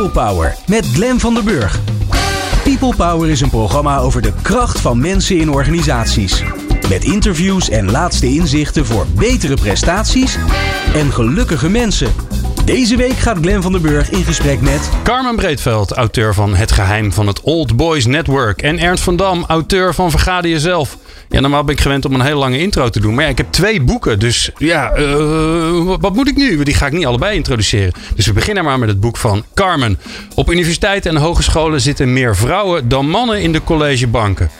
People Power met Glen van der Burg. People Power is een programma over de kracht van mensen in organisaties. Met interviews en laatste inzichten voor betere prestaties en gelukkige mensen. Deze week gaat Glen van der Burg in gesprek met Carmen Breedveld, auteur van Het Geheim van het Old Boys Network. En Ernst van Dam, auteur van Vergader Jezelf. Ja, normaal ben ik gewend om een hele lange intro te doen. Maar ja, ik heb twee boeken. Dus ja, uh, wat moet ik nu? Die ga ik niet allebei introduceren. Dus we beginnen maar met het boek van Carmen. Op universiteiten en hogescholen zitten meer vrouwen dan mannen in de collegebanken.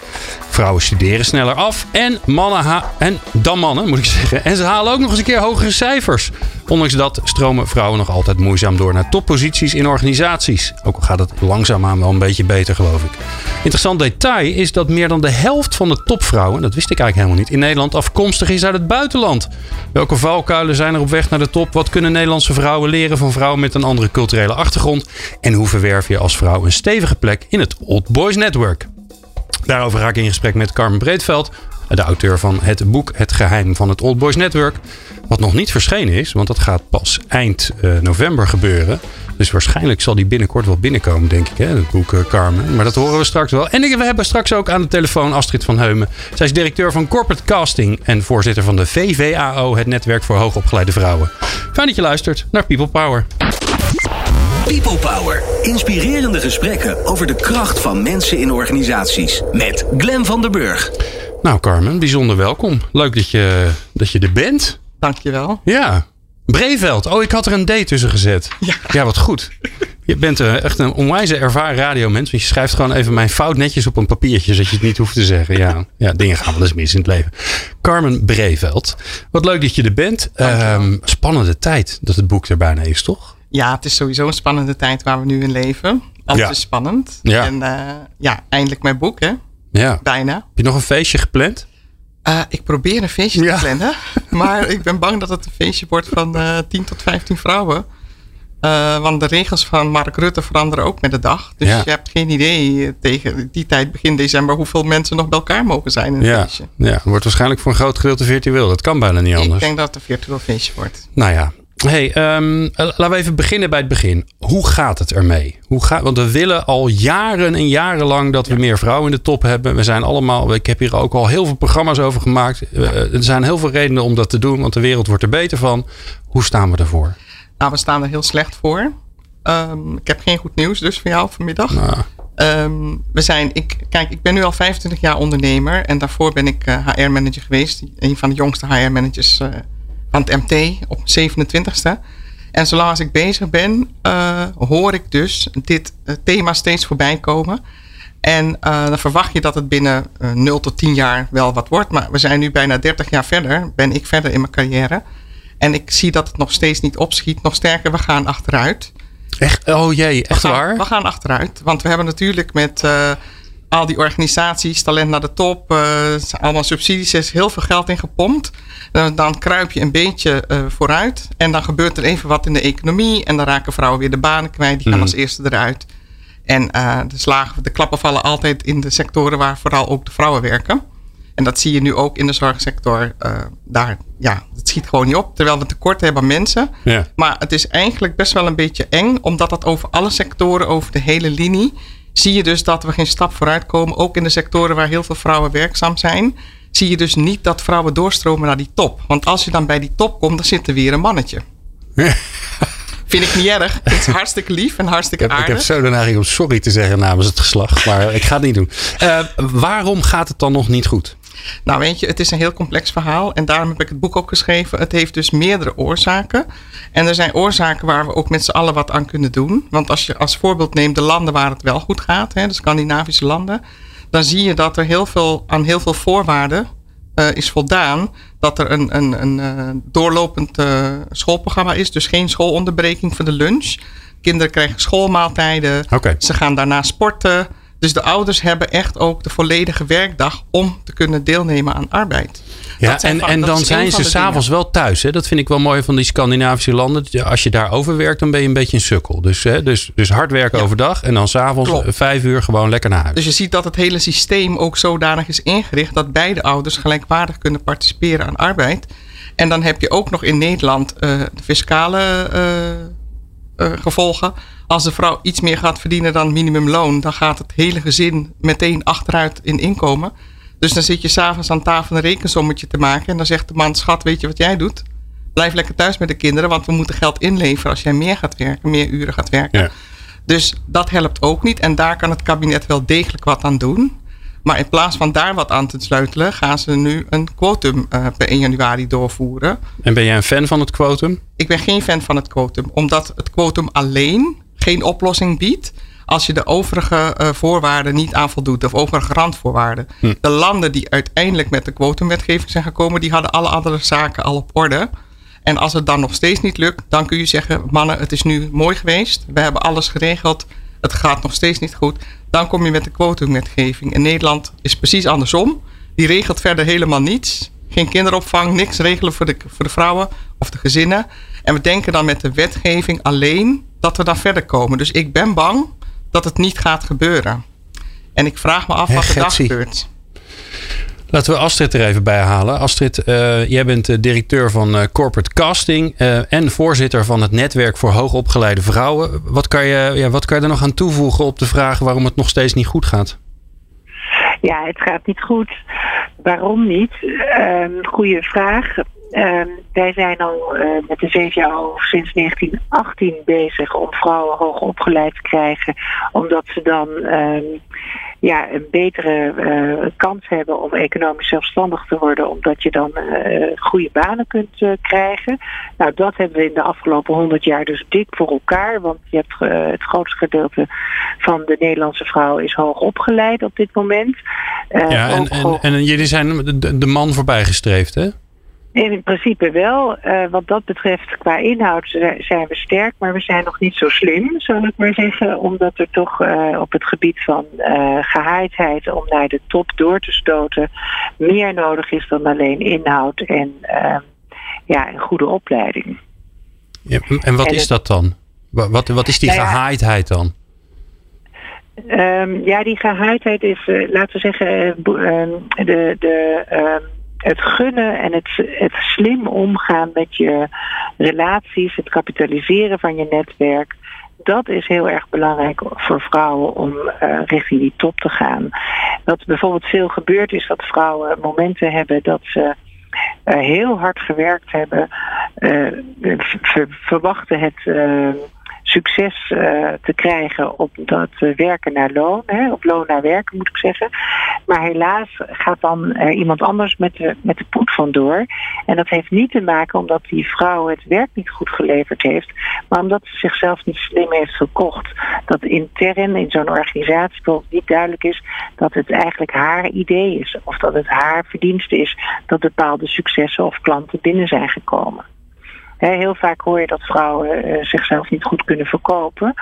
Vrouwen studeren sneller af en mannen en dan mannen, moet ik zeggen. En ze halen ook nog eens een keer hogere cijfers. Ondanks dat stromen vrouwen nog altijd moeizaam door naar topposities in organisaties. Ook al gaat het langzaamaan wel een beetje beter, geloof ik. Interessant detail is dat meer dan de helft van de topvrouwen, dat wist ik eigenlijk helemaal niet, in Nederland afkomstig is uit het buitenland. Welke valkuilen zijn er op weg naar de top? Wat kunnen Nederlandse vrouwen leren van vrouwen met een andere culturele achtergrond? En hoe verwerf je als vrouw een stevige plek in het Old Boys Network? Daarover ga ik in gesprek met Carmen Breedveld, de auteur van het boek Het Geheim van het Old Boys Network. Wat nog niet verschenen is, want dat gaat pas eind uh, november gebeuren. Dus waarschijnlijk zal die binnenkort wel binnenkomen, denk ik, het boek uh, Carmen. Maar dat horen we straks wel. En we hebben straks ook aan de telefoon Astrid van Heumen. Zij is directeur van Corporate Casting en voorzitter van de VVAO, het netwerk voor hoogopgeleide vrouwen. Fijn dat je luistert naar People Power. People Power. Inspirerende gesprekken over de kracht van mensen in organisaties. Met Glen van der Burg. Nou, Carmen, bijzonder welkom. Leuk dat je, dat je er bent. Dankjewel. Ja. Breveld. Oh, ik had er een D tussen gezet. Ja, ja wat goed. Je bent echt een onwijze ervaren radiomens. Want je schrijft gewoon even mijn fout netjes op een papiertje. Zodat je het niet hoeft te zeggen. Ja, ja dingen gaan wel eens mis in het leven. Carmen Breveld. Wat leuk dat je er bent. Um, spannende tijd dat het boek er bijna is, toch? Ja, het is sowieso een spannende tijd waar we nu in leven. Alles Ja. is spannend. Ja. En uh, ja, eindelijk mijn boek, hè? Ja. Bijna. Heb je nog een feestje gepland? Uh, ik probeer een feestje Ja. te plannen. Maar ik ben bang dat het een feestje wordt van uh, 10 tot 15 vrouwen. Uh, want de regels van Mark Rutte veranderen ook met de dag. Dus Ja. je hebt geen idee eh, tegen die tijd, begin december, hoeveel mensen nog bij elkaar mogen zijn in een Ja. feestje. ja. Het wordt waarschijnlijk voor een groot gedeelte virtueel. Dat kan bijna niet Ik anders. denk dat het een virtueel feestje wordt. Nou ja. Hey, ehm, eh, laten we even beginnen bij het begin. Hoe gaat het ermee? Hoe gaat, want we willen al jaren en jaren lang dat we meer vrouwen in de top hebben. We zijn allemaal, ik heb hier ook al heel veel programma's over gemaakt. Eh, er zijn heel veel redenen om dat te doen, want de wereld wordt er beter van. Hoe staan we ervoor? Nou, we staan er heel slecht voor. Um, ik heb geen goed nieuws dus voor jou vanmiddag. Nou, Um, we zijn, ik, kijk, ik ben nu al 25 jaar ondernemer en daarvoor ben ik uh, HR-manager geweest. Een van de jongste HR-managers uh, van het MT op 27ste. En zolang ik bezig ben, uh, hoor ik dus dit thema steeds voorbij komen. En dan verwacht je dat het binnen 0 tot 10 jaar wel wat wordt. Maar we zijn nu bijna 30 jaar verder, ben ik verder in mijn carrière. En ik zie dat het nog steeds niet opschiet. Nog sterker, we gaan achteruit. Echt? Oh jee, echt we gaan, waar? We gaan achteruit. Want we hebben natuurlijk met al die organisaties, talent naar de top, uh, allemaal subsidies, er is heel veel geld in gepompt. Dan, dan kruip je een beetje uh, vooruit. En dan gebeurt er even wat in de economie. En dan raken vrouwen weer de banen kwijt. Die gaan Mhm. als eerste eruit. En de, slagen, de klappen vallen altijd in de sectoren waar vooral ook de vrouwen werken. En dat zie je nu ook in de zorgsector. daar, ja, het schiet gewoon niet op. Terwijl we tekort hebben aan mensen. Ja. Maar het is eigenlijk best wel een beetje eng, omdat het over alle sectoren, over de hele linie, zie je dus dat we geen stap vooruit komen. Ook in de sectoren waar heel veel vrouwen werkzaam zijn, zie je dus niet dat vrouwen doorstromen naar die top. Want als je dan bij die top komt, dan zit er weer een mannetje. Vind ik niet erg. Het is hartstikke lief en hartstikke ik heb, aardig. Ik heb zo de neiging om sorry te zeggen namens het geslacht, maar ik ga het niet doen. Uh, waarom gaat het dan nog niet goed? Nou, weet je, het is een heel complex verhaal en daarom heb ik het boek ook geschreven. Het heeft dus meerdere oorzaken. En er zijn oorzaken waar we ook met z'n allen wat aan kunnen doen. Want als je als voorbeeld neemt de landen waar het wel goed gaat, hè, de Scandinavische landen, dan zie je dat er heel veel, aan heel veel voorwaarden uh, is voldaan. Dat er een, een, een uh, doorlopend uh, schoolprogramma is, dus geen schoolonderbreking voor de lunch. Kinderen krijgen schoolmaaltijden, okay. ze gaan daarna sporten. Dus de ouders hebben echt ook de volledige werkdag om te kunnen deelnemen aan arbeid. Ja, en, van, en dan zijn ze s'avonds wel thuis. Hè? Dat vind ik wel mooi van die Scandinavische landen. Als je daar overwerkt, dan ben je een beetje een sukkel. Dus, hè, dus, dus hard werken ja. overdag en dan s'avonds vijf uur gewoon lekker naar huis. Dus je ziet dat het hele systeem ook zodanig is ingericht dat beide ouders gelijkwaardig kunnen participeren aan arbeid. En dan heb je ook nog in Nederland uh, de fiscale. Uh, gevolgen. Als de vrouw iets meer gaat verdienen dan minimumloon, dan gaat het hele gezin meteen achteruit in inkomen. Dus dan zit je s'avonds aan tafel een rekensommetje te maken. En dan zegt de man, schat, weet je wat jij doet? Blijf lekker thuis met de kinderen, want we moeten geld inleveren als jij meer gaat werken, meer uren gaat werken. Ja. Dus dat helpt ook niet. En daar kan het kabinet wel degelijk wat aan doen. Maar in plaats van daar wat aan te sleutelen, gaan ze nu een quotum uh, per 1 januari doorvoeren. En ben jij een fan van het quotum? Ik ben geen fan van het quotum, omdat het quotum alleen geen oplossing biedt als je de overige uh, voorwaarden niet aan voldoet, of overige randvoorwaarden. Hm. De landen die uiteindelijk met de quotumwetgeving zijn gekomen, die hadden alle andere zaken al op orde. En als het dan nog steeds niet lukt, dan kun je zeggen: mannen, het is nu mooi geweest. We hebben alles geregeld. Het gaat nog steeds niet goed. Dan kom je met de quotumwetgeving. In Nederland is precies andersom. Die regelt verder helemaal niets. Geen kinderopvang, niks regelen voor de, voor de vrouwen of de gezinnen. En we denken dan met de wetgeving alleen dat we dan verder komen. Dus ik ben bang dat het niet gaat gebeuren. En ik vraag me af wat er dan gebeurt. Laten we Astrid er even bij halen. Astrid, uh, jij bent directeur van uh, Corporate Casting uh, en voorzitter van het Netwerk voor Hoogopgeleide Vrouwen. Wat kan, je, ja, wat kan je er nog aan toevoegen op de vraag waarom het nog steeds niet goed gaat? Ja, het gaat niet goed. Waarom niet? Ehm, goede vraag. Ehm, wij zijn al met de VVO sinds 1918 bezig om vrouwen hoog opgeleid te krijgen, omdat ze dan ehm, ja, een betere uh, kans hebben om economisch zelfstandig te worden, omdat je dan uh, goede banen kunt krijgen. Nou, dat hebben we in de afgelopen honderd jaar dus dik voor elkaar, want je hebt het grootste gedeelte van de Nederlandse vrouw is hoog opgeleid op dit moment. ja, en, en, en, jullie zijn de, de man voorbijgestreefd, hè? In principe wel. Uh, wat dat betreft, qua inhoud zijn we sterk, maar we zijn nog niet zo slim, zal ik maar zeggen. Omdat er toch uh, op het gebied van uh, gehaaidheid om naar de top door te stoten meer nodig is dan alleen inhoud en ehm, ja, een goede opleiding. Ja, en wat is dat dan? Wat, wat is die nou ja, gehaaidheid dan? Um, ja, die gehaaidheid is, laten we zeggen, de. de um, het gunnen en het, het slim omgaan met je relaties, het kapitaliseren van je netwerk, dat is heel erg belangrijk voor vrouwen om uh, richting die top te gaan. Wat bijvoorbeeld veel gebeurt is dat vrouwen momenten hebben dat ze uh, heel hard gewerkt hebben, uh, verwachten het succes uh, te krijgen op dat uh, werken naar loon, hè, op loon naar werken moet ik zeggen. Maar helaas gaat dan iemand anders met de, met de poet vandoor. En dat heeft niet te maken omdat die vrouw het werk niet goed geleverd heeft, maar omdat ze zichzelf niet slim heeft gekocht. Dat intern in zo'n organisatie niet duidelijk is dat het eigenlijk haar idee is of dat het haar verdienste is dat bepaalde successen of klanten binnen zijn gekomen heel vaak hoor je dat vrouwen uh, zichzelf niet goed kunnen verkopen.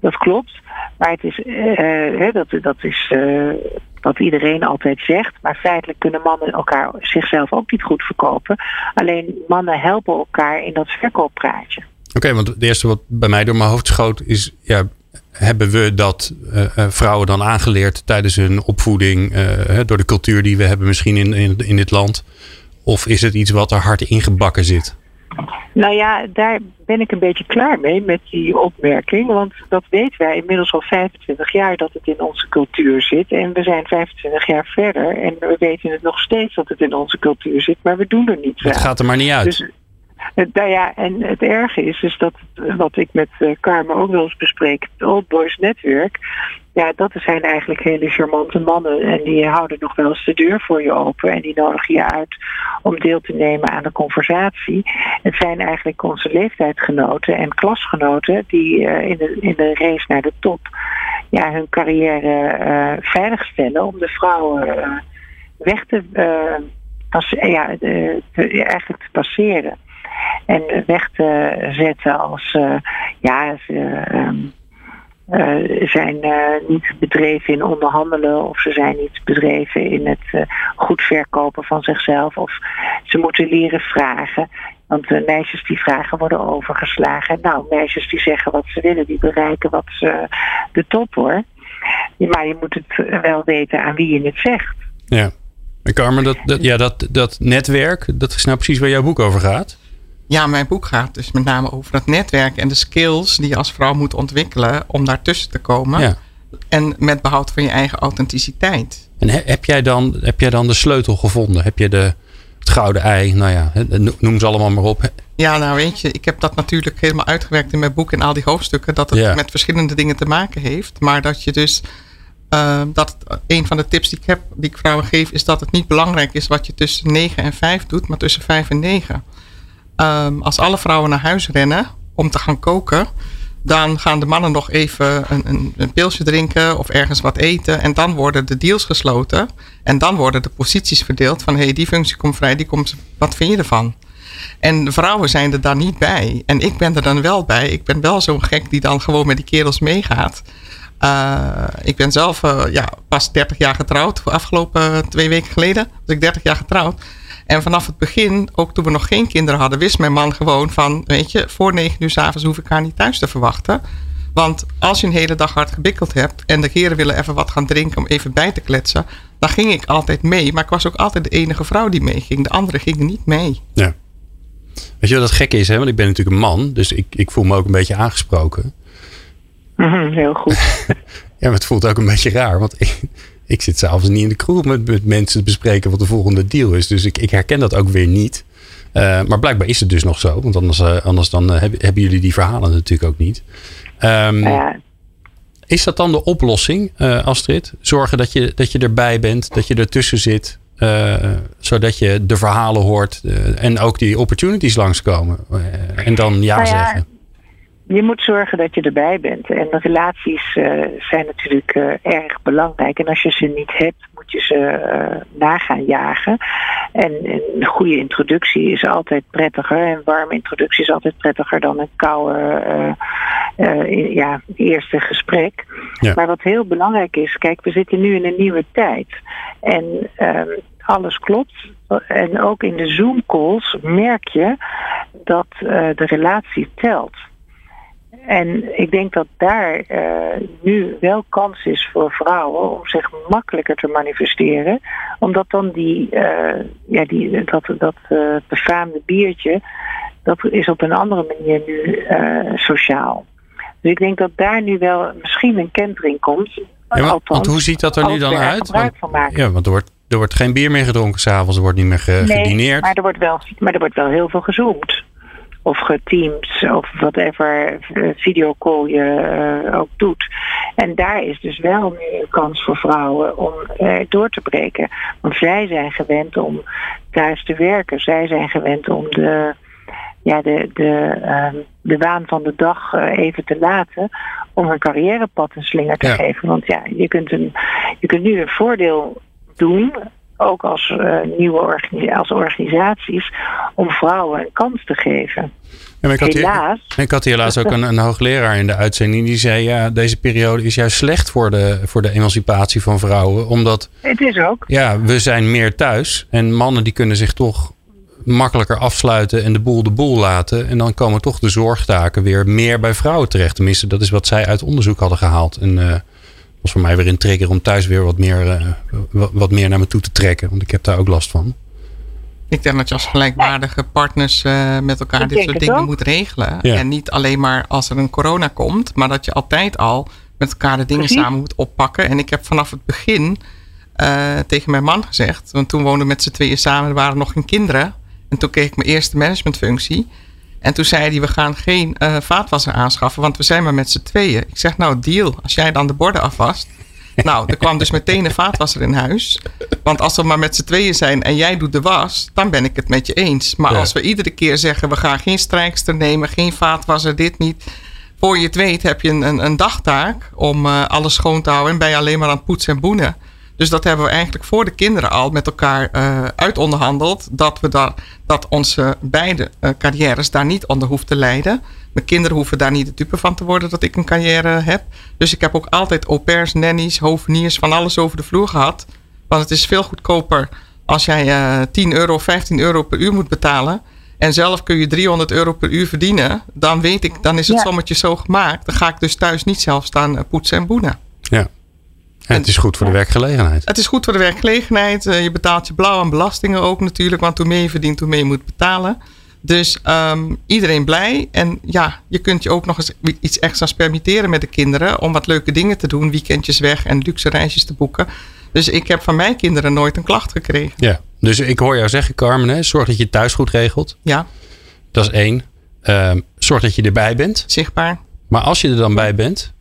Dat klopt. Maar het is, uh, dat, dat is uh, wat iedereen altijd zegt. Maar feitelijk kunnen mannen elkaar zichzelf ook niet goed verkopen. Alleen mannen helpen elkaar in dat verkooppraatje. Oké, want het eerste wat bij mij door mijn hoofd schoot is... Ja, hebben we dat vrouwen dan aangeleerd tijdens hun opvoeding... door de cultuur die we hebben misschien in, in, in dit land? Of is het iets wat er hard ingebakken zit? Nou ja, daar ben ik een beetje klaar mee met die opmerking. Want dat weten wij inmiddels al 25 jaar dat het in onze cultuur zit. En we zijn 25 jaar verder en we weten het nog steeds dat het in onze cultuur zit. Maar we doen er niets aan. Het gaat er maar niet uit. Dus, nou ja, en het erge is, is dat wat ik met uh, Carmen ook wel eens bespreek, het Old Boys Network. Ja, dat zijn eigenlijk hele charmante mannen. En die houden nog wel eens de deur voor je open. En die nodigen je uit om deel te nemen aan de conversatie. Het zijn eigenlijk onze leeftijdsgenoten en klasgenoten die in, de, in de race naar de top ja, hun carrière veiligstellen om de vrouwen weg te, ja, te, eigenlijk te passeren. En weg te zetten als ja, ze, um, uh, zijn uh, niet bedreven in onderhandelen of ze zijn niet bedreven in het goed verkopen van zichzelf of ze moeten leren vragen. Want meisjes die vragen worden overgeslagen. Nou, meisjes die zeggen wat ze willen, die bereiken wat ze de top hoor. Maar je moet het wel weten aan wie je het zegt. Ja. En Carmen, dat, ja, dat, dat netwerk, dat is nou precies waar jouw boek over gaat. Ja, mijn boek gaat dus met name over het netwerk en de skills die je als vrouw moet ontwikkelen om daartussen te komen. Ja. En met behoud van je eigen authenticiteit. En he- heb jij, dan, heb jij dan de sleutel gevonden? Heb je de, het gouden ei? Nou ja, noem ze allemaal maar op. Ja, nou weet je, ik heb dat natuurlijk helemaal uitgewerkt in mijn boek en al die hoofdstukken. Dat het Ja. met verschillende dingen te maken heeft. Maar dat je dus, eh, dat het- een van de tips die ik heb, die ik vrouwen geef, is dat het niet belangrijk is wat je tussen 9 en 5 doet, maar tussen 5 en 9. Ehm, als alle vrouwen naar huis rennen om te gaan koken, dan gaan de mannen nog even een, een, een pilsje drinken of ergens wat eten. En dan worden de deals gesloten. En dan worden de posities verdeeld van hé, hey, die functie komt vrij, die komt, wat vind je ervan? En de vrouwen zijn er dan niet bij. En ik ben er dan wel bij. Ik ben wel zo'n gek die dan gewoon met die kerels meegaat. Uh, ik ben zelf uh, ja, pas 30 jaar getrouwd. Afgelopen twee weken geleden was ik 30 jaar getrouwd. En vanaf het begin, ook toen we nog geen kinderen hadden, wist mijn man gewoon van, weet je, voor 9 uur s avonds hoef ik haar niet thuis te verwachten. Want als je een hele dag hard gebikkeld hebt en de heren willen even wat gaan drinken om even bij te kletsen, dan ging ik altijd mee. Maar ik was ook altijd de enige vrouw die meeging. De anderen gingen niet mee. Ja. Weet je wat het gekke is, hè? Want ik ben natuurlijk een man, dus ik, ik voel me ook een beetje aangesproken. Mm, heel goed. ja, maar het voelt ook een beetje raar, want ik, ik zit s'avonds niet in de kroeg met, met, mensen te bespreken wat de volgende deal is. Dus ik, ik herken dat ook weer niet. Uh, maar blijkbaar is het dus nog zo, want anders, uh, anders dan, uh, hebben, hebben jullie die verhalen natuurlijk ook niet. Um, ja. Is dat dan de oplossing, Astrid? Zorgen dat je, dat je erbij bent, dat je ertussen zit, zodat je de verhalen hoort en ook die opportunities langskomen. en dan ja, nou ja, zeggen. Je moet zorgen dat je erbij bent. En de relaties zijn natuurlijk erg belangrijk. En als je ze niet hebt, moet je ze na gaan jagen. En een goede introductie is altijd prettiger. En een warme introductie is altijd prettiger dan een koude ja, eerste gesprek. Ja. Maar wat heel belangrijk is, kijk, we zitten nu in een nieuwe tijd. En uh, alles klopt. En ook in de Zoom-calls merk je dat de relatie telt. En ik denk dat daar uh, nu wel kans is voor vrouwen om zich makkelijker te manifesteren. Omdat dan die, uh, ja, die, dat, dat uh, befaamde biertje, dat is op een andere manier nu sociaal. Dus ik denk dat daar nu wel misschien een kentering komt. Ja, maar, Althans, want hoe ziet dat er nu dan uit? Want, ja, want er wordt, er wordt geen bier meer gedronken s'avonds, er wordt niet meer ge, nee, gedineerd. Maar er, wordt wel, maar er wordt wel heel veel gezoomd. Of geteamd, of whatever videocall je uh, ook doet. En daar is dus wel nu een kans voor vrouwen om uh, door te breken. Want zij zijn gewend om thuis te werken. Zij zijn gewend om de, ja, de, de, uh, de waan van de dag uh, even te laten om een carrièrepad een slinger te Ja. geven. Want ja, je kunt, een, je kunt nu een voordeel doen, ook als uh, nieuwe als organisaties, om vrouwen een kans te geven. Maar ik, had hier, Helaas. ik had hier helaas ook een, een hoogleraar in de uitzending die zei: ja, deze periode is juist slecht voor de, voor de emancipatie van vrouwen. Omdat Het is ook. ja, we zijn meer thuis en mannen die kunnen zich toch makkelijker afsluiten en de boel de boel laten. En dan komen toch de zorgtaken weer meer bij vrouwen terecht. Tenminste, dat is wat zij uit onderzoek hadden gehaald. En uh, was voor mij weer een trigger om thuis weer wat meer, uh, wat meer naar me toe te trekken. Want ik heb daar ook last van. Ik denk dat je als gelijkwaardige partners uh, met elkaar Ik dit soort dingen ook. moet regelen. Ja. En niet alleen maar als er een corona komt, maar dat je altijd al met elkaar de dingen Precies. samen moet oppakken. En ik heb vanaf het begin uh, tegen mijn man gezegd, want toen woonden we met z'n tweeën samen, er waren nog geen kinderen. En toen kreeg ik mijn eerste managementfunctie. En toen zei hij, we gaan geen uh, vaatwasser aanschaffen, want we zijn maar met z'n tweeën. Ik zeg, nou deal, als jij dan de borden afwast. nou, er kwam dus meteen een vaatwasser in huis. Want als we maar met z'n tweeën zijn en jij doet de was, dan ben ik het met je eens. Maar Ja. als we iedere keer zeggen, we gaan geen strijkster nemen, geen vaatwasser, dit niet. Voor je het weet heb je een, een, een dagtaak om uh, alles schoon te houden en ben je alleen maar aan het poetsen en boenen. Dus dat hebben we eigenlijk voor de kinderen al met elkaar uh, uitonderhandeld. Dat, we daar, dat onze beide uh, carrières daar niet onder hoeven te lijden. Mijn kinderen hoeven daar niet de dupe van te worden dat ik een carrière heb. Dus ik heb ook altijd au pairs, nannies, hoveniers, van alles over de vloer gehad. Want het is veel goedkoper als jij uh, 10 euro, 15 euro per uur moet betalen. En zelf kun je 300 euro per uur verdienen. Dan weet ik, dan is het Ja. sommetje zo gemaakt. Dan ga ik dus thuis niet zelf staan poetsen en boenen. Ja. En het is goed voor de werkgelegenheid. Het is goed voor de werkgelegenheid. Uh, je betaalt je blauw aan belastingen ook natuurlijk. Want hoe meer je verdient, hoe meer je moet betalen. Dus ehm, iedereen blij. En ja, je kunt je ook nog eens iets extra's permitteren met de kinderen. Om wat leuke dingen te doen. Weekendjes weg en luxe reisjes te boeken. Dus ik heb van mijn kinderen nooit een klacht gekregen. Ja, dus ik hoor jou zeggen, Carmen, hè, zorg dat je thuis goed regelt. Ja, Dat is één. Ehm, zorg dat je erbij bent. zichtbaar. Maar als je er dan bij bent,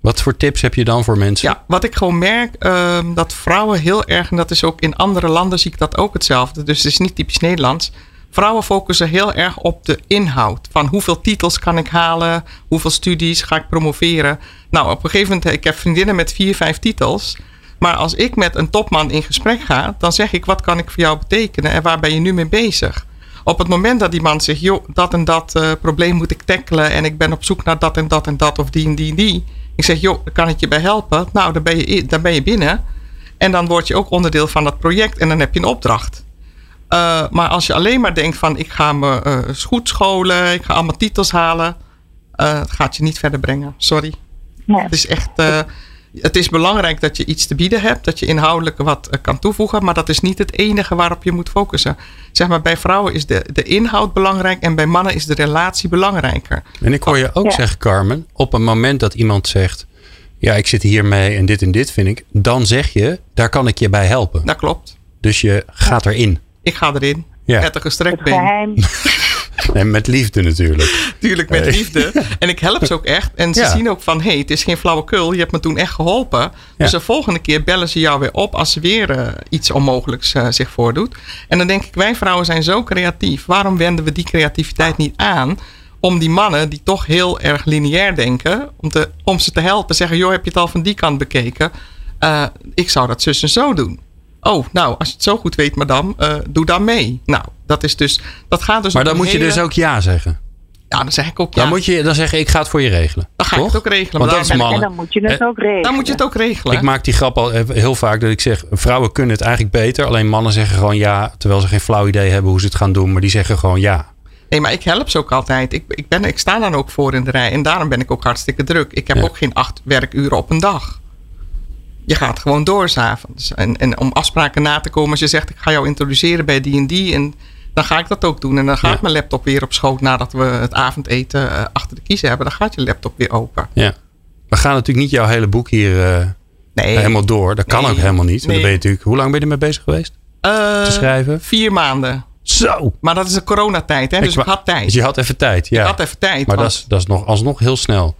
wat voor tips heb je dan voor mensen? Ja, wat ik gewoon merk, ehm, dat vrouwen heel erg, en dat is ook in andere landen zie ik dat ook hetzelfde. Dus het is niet typisch Nederlands. Vrouwen focussen heel erg op de inhoud. Van hoeveel titels kan ik halen? Hoeveel studies ga ik promoveren? Nou, op een gegeven moment, ik heb vriendinnen met vier, vijf titels. Maar als ik met een topman in gesprek ga, dan zeg ik, wat kan ik voor jou betekenen en waar ben je nu mee bezig? Op het moment dat die man zegt, joh, dat en dat eh, probleem moet ik tackelen en ik ben op zoek naar dat en dat en dat of die en die en die. Ik zeg, joh, kan ik je bij helpen? Nou, dan ben je, dan ben je binnen. En dan word je ook onderdeel van dat project en dan heb je een opdracht. Uh, maar als je alleen maar denkt van, ik ga me uh, goed scholen, ik ga allemaal titels halen, uh, het gaat je niet verder brengen. Sorry. Nee. Het is echt, het is belangrijk dat je iets te bieden hebt, dat je inhoudelijk wat kan toevoegen, maar dat is niet het enige waarop je moet focussen. Zeg maar, bij vrouwen is de, de inhoud belangrijk en bij mannen is de relatie belangrijker. En ik hoor je ook Ja. zeggen, Carmen, op een moment dat iemand zegt, ja, ik zit hiermee en dit en dit vind ik, dan zeg je, daar kan ik je bij helpen. Dat klopt. Dus je gaat erin. Ik ga erin. Ja. Met een En met liefde natuurlijk. Tuurlijk met Nee. liefde. En ik help ze ook echt. En ze Ja. zien ook van, hé, hey, het is geen flauwekul. Je hebt me toen echt geholpen. Dus de volgende keer bellen ze jou weer op als er weer eh, iets onmogelijks eh, zich voordoet. En dan denk ik, wij vrouwen zijn zo creatief. Waarom wenden we die creativiteit niet aan? Om die mannen die toch heel erg lineair denken, om, te, om ze te helpen. Zeggen, joh, heb je het al van die kant bekeken? Eh, ik zou dat zus en zo doen. Oh, nou, als je het zo goed weet, madame, eh, doe dan mee. Nou, dat is dus, dat gaat dus Maar dan moet je dus ook ja zeggen. Ja, dan zeg ik ook ja. Dan moet je dan zeggen, ik ga het voor je regelen. Dan ga ik het ook regelen. Want maar dat is ik- En mannen. dan moet je het Eh, ook regelen. Dan moet je het ook regelen. Ik maak die grap al heel vaak dat ik zeg, vrouwen kunnen het eigenlijk beter. Alleen mannen zeggen gewoon ja, terwijl ze geen flauw idee hebben hoe ze het gaan doen. Maar die zeggen gewoon ja. Nee, maar ik help ze ook altijd. Ik, ik, ben, ik sta dan ook voor in de rij. En daarom ben ik ook hartstikke druk. Ik heb Ja. ook geen acht werkuren op een dag. Je gaat gewoon door s'avonds. En, en om afspraken na te komen, als je zegt ik ga jou introduceren bij die en die. En dan ga ik dat ook doen. En dan gaat Ja. mijn laptop weer op schoot nadat we het avondeten eh, achter de kiezen hebben. Dan gaat je laptop weer open. ja. We gaan natuurlijk niet jouw hele boek hier eh, Nee. helemaal door. Dat kan Nee. ook helemaal niet. Want dan Nee. ben je natuurlijk, hoe lang ben je ermee bezig geweest? Eh, te schrijven? Vier maanden. Zo! Maar dat is een coronatijd, hè? Dus ik, had tijd. Dus je had even tijd. Ja. Ik had even tijd. maar dat is, dat is nog, alsnog heel snel.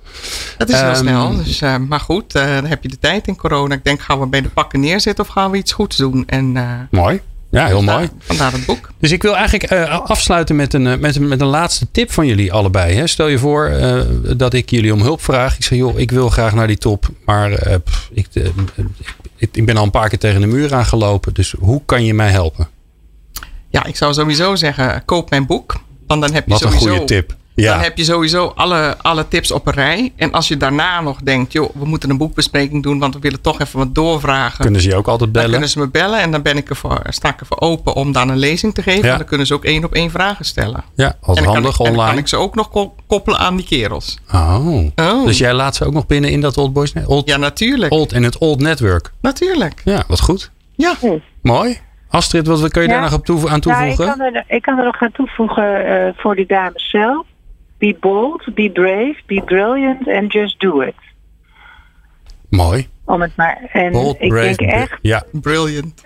Dat is heel Ehm, snel. Dus, eh, maar goed, eh, dan heb je de tijd in corona. Ik denk, gaan we bij de pakken neerzetten of gaan we iets goeds doen? En, eh, Mooi. Ja, heel vandaar- mooi. Vandaar het boek. Dus ik wil eigenlijk afsluiten met een, met, een, met een laatste tip van jullie allebei. Hè. Stel je voor dat ik jullie om hulp vraag. Ik zeg, joh, ik wil graag naar die top. Maar pff, ik, ik, ik ben al een paar keer tegen de muur aangelopen. Dus hoe kan je mij helpen? Ja, ik zou sowieso zeggen, koop mijn boek. Want dan heb je Wat een goede tip. Dan heb je sowieso alle, alle tips op een rij. En als je daarna nog denkt, joh, we moeten een boekbespreking doen, want we willen toch even wat doorvragen. kunnen ze je ook altijd dan bellen? kunnen ze me bellen en dan ben ik ervoor, sta ik ervoor open om dan een lezing te geven. Ja. En dan kunnen ze ook één op één vragen stellen. Ja, en dan kan, handig ik, en dan kan online. ik ze ook nog ko- koppelen aan die kerels. Oh. Oh. Dus jij laat ze ook nog binnen in dat Old Boys Net- Old, Ja, natuurlijk. old in het Old Network. Natuurlijk. Ja, wat goed. Ja. Mooi. Astrid, wat kun je Ja. daar nog op aan Nou, ik, toevoegen? kan er, ik kan er nog gaan toevoegen eh, voor die dames zelf. Be bold, be brave, be brilliant and just do it. Mooi. Om het maar. En Bold, ik brave. denk echt, Ja, Brilliant.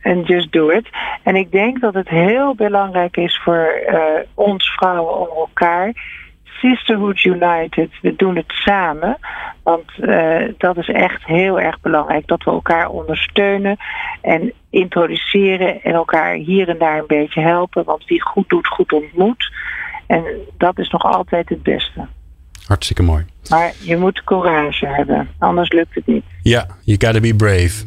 en just do it. En ik denk dat het heel belangrijk is voor eh, ons vrouwen om elkaar. Sisterhood United, we doen het samen. Want eh, dat is echt heel erg belangrijk. Dat we elkaar ondersteunen en introduceren en elkaar hier en daar een beetje helpen. Want wie goed doet, goed ontmoet. En dat is nog altijd het beste. hartstikke mooi. Maar je moet courage hebben, anders lukt het niet. Ja, you gotta be brave.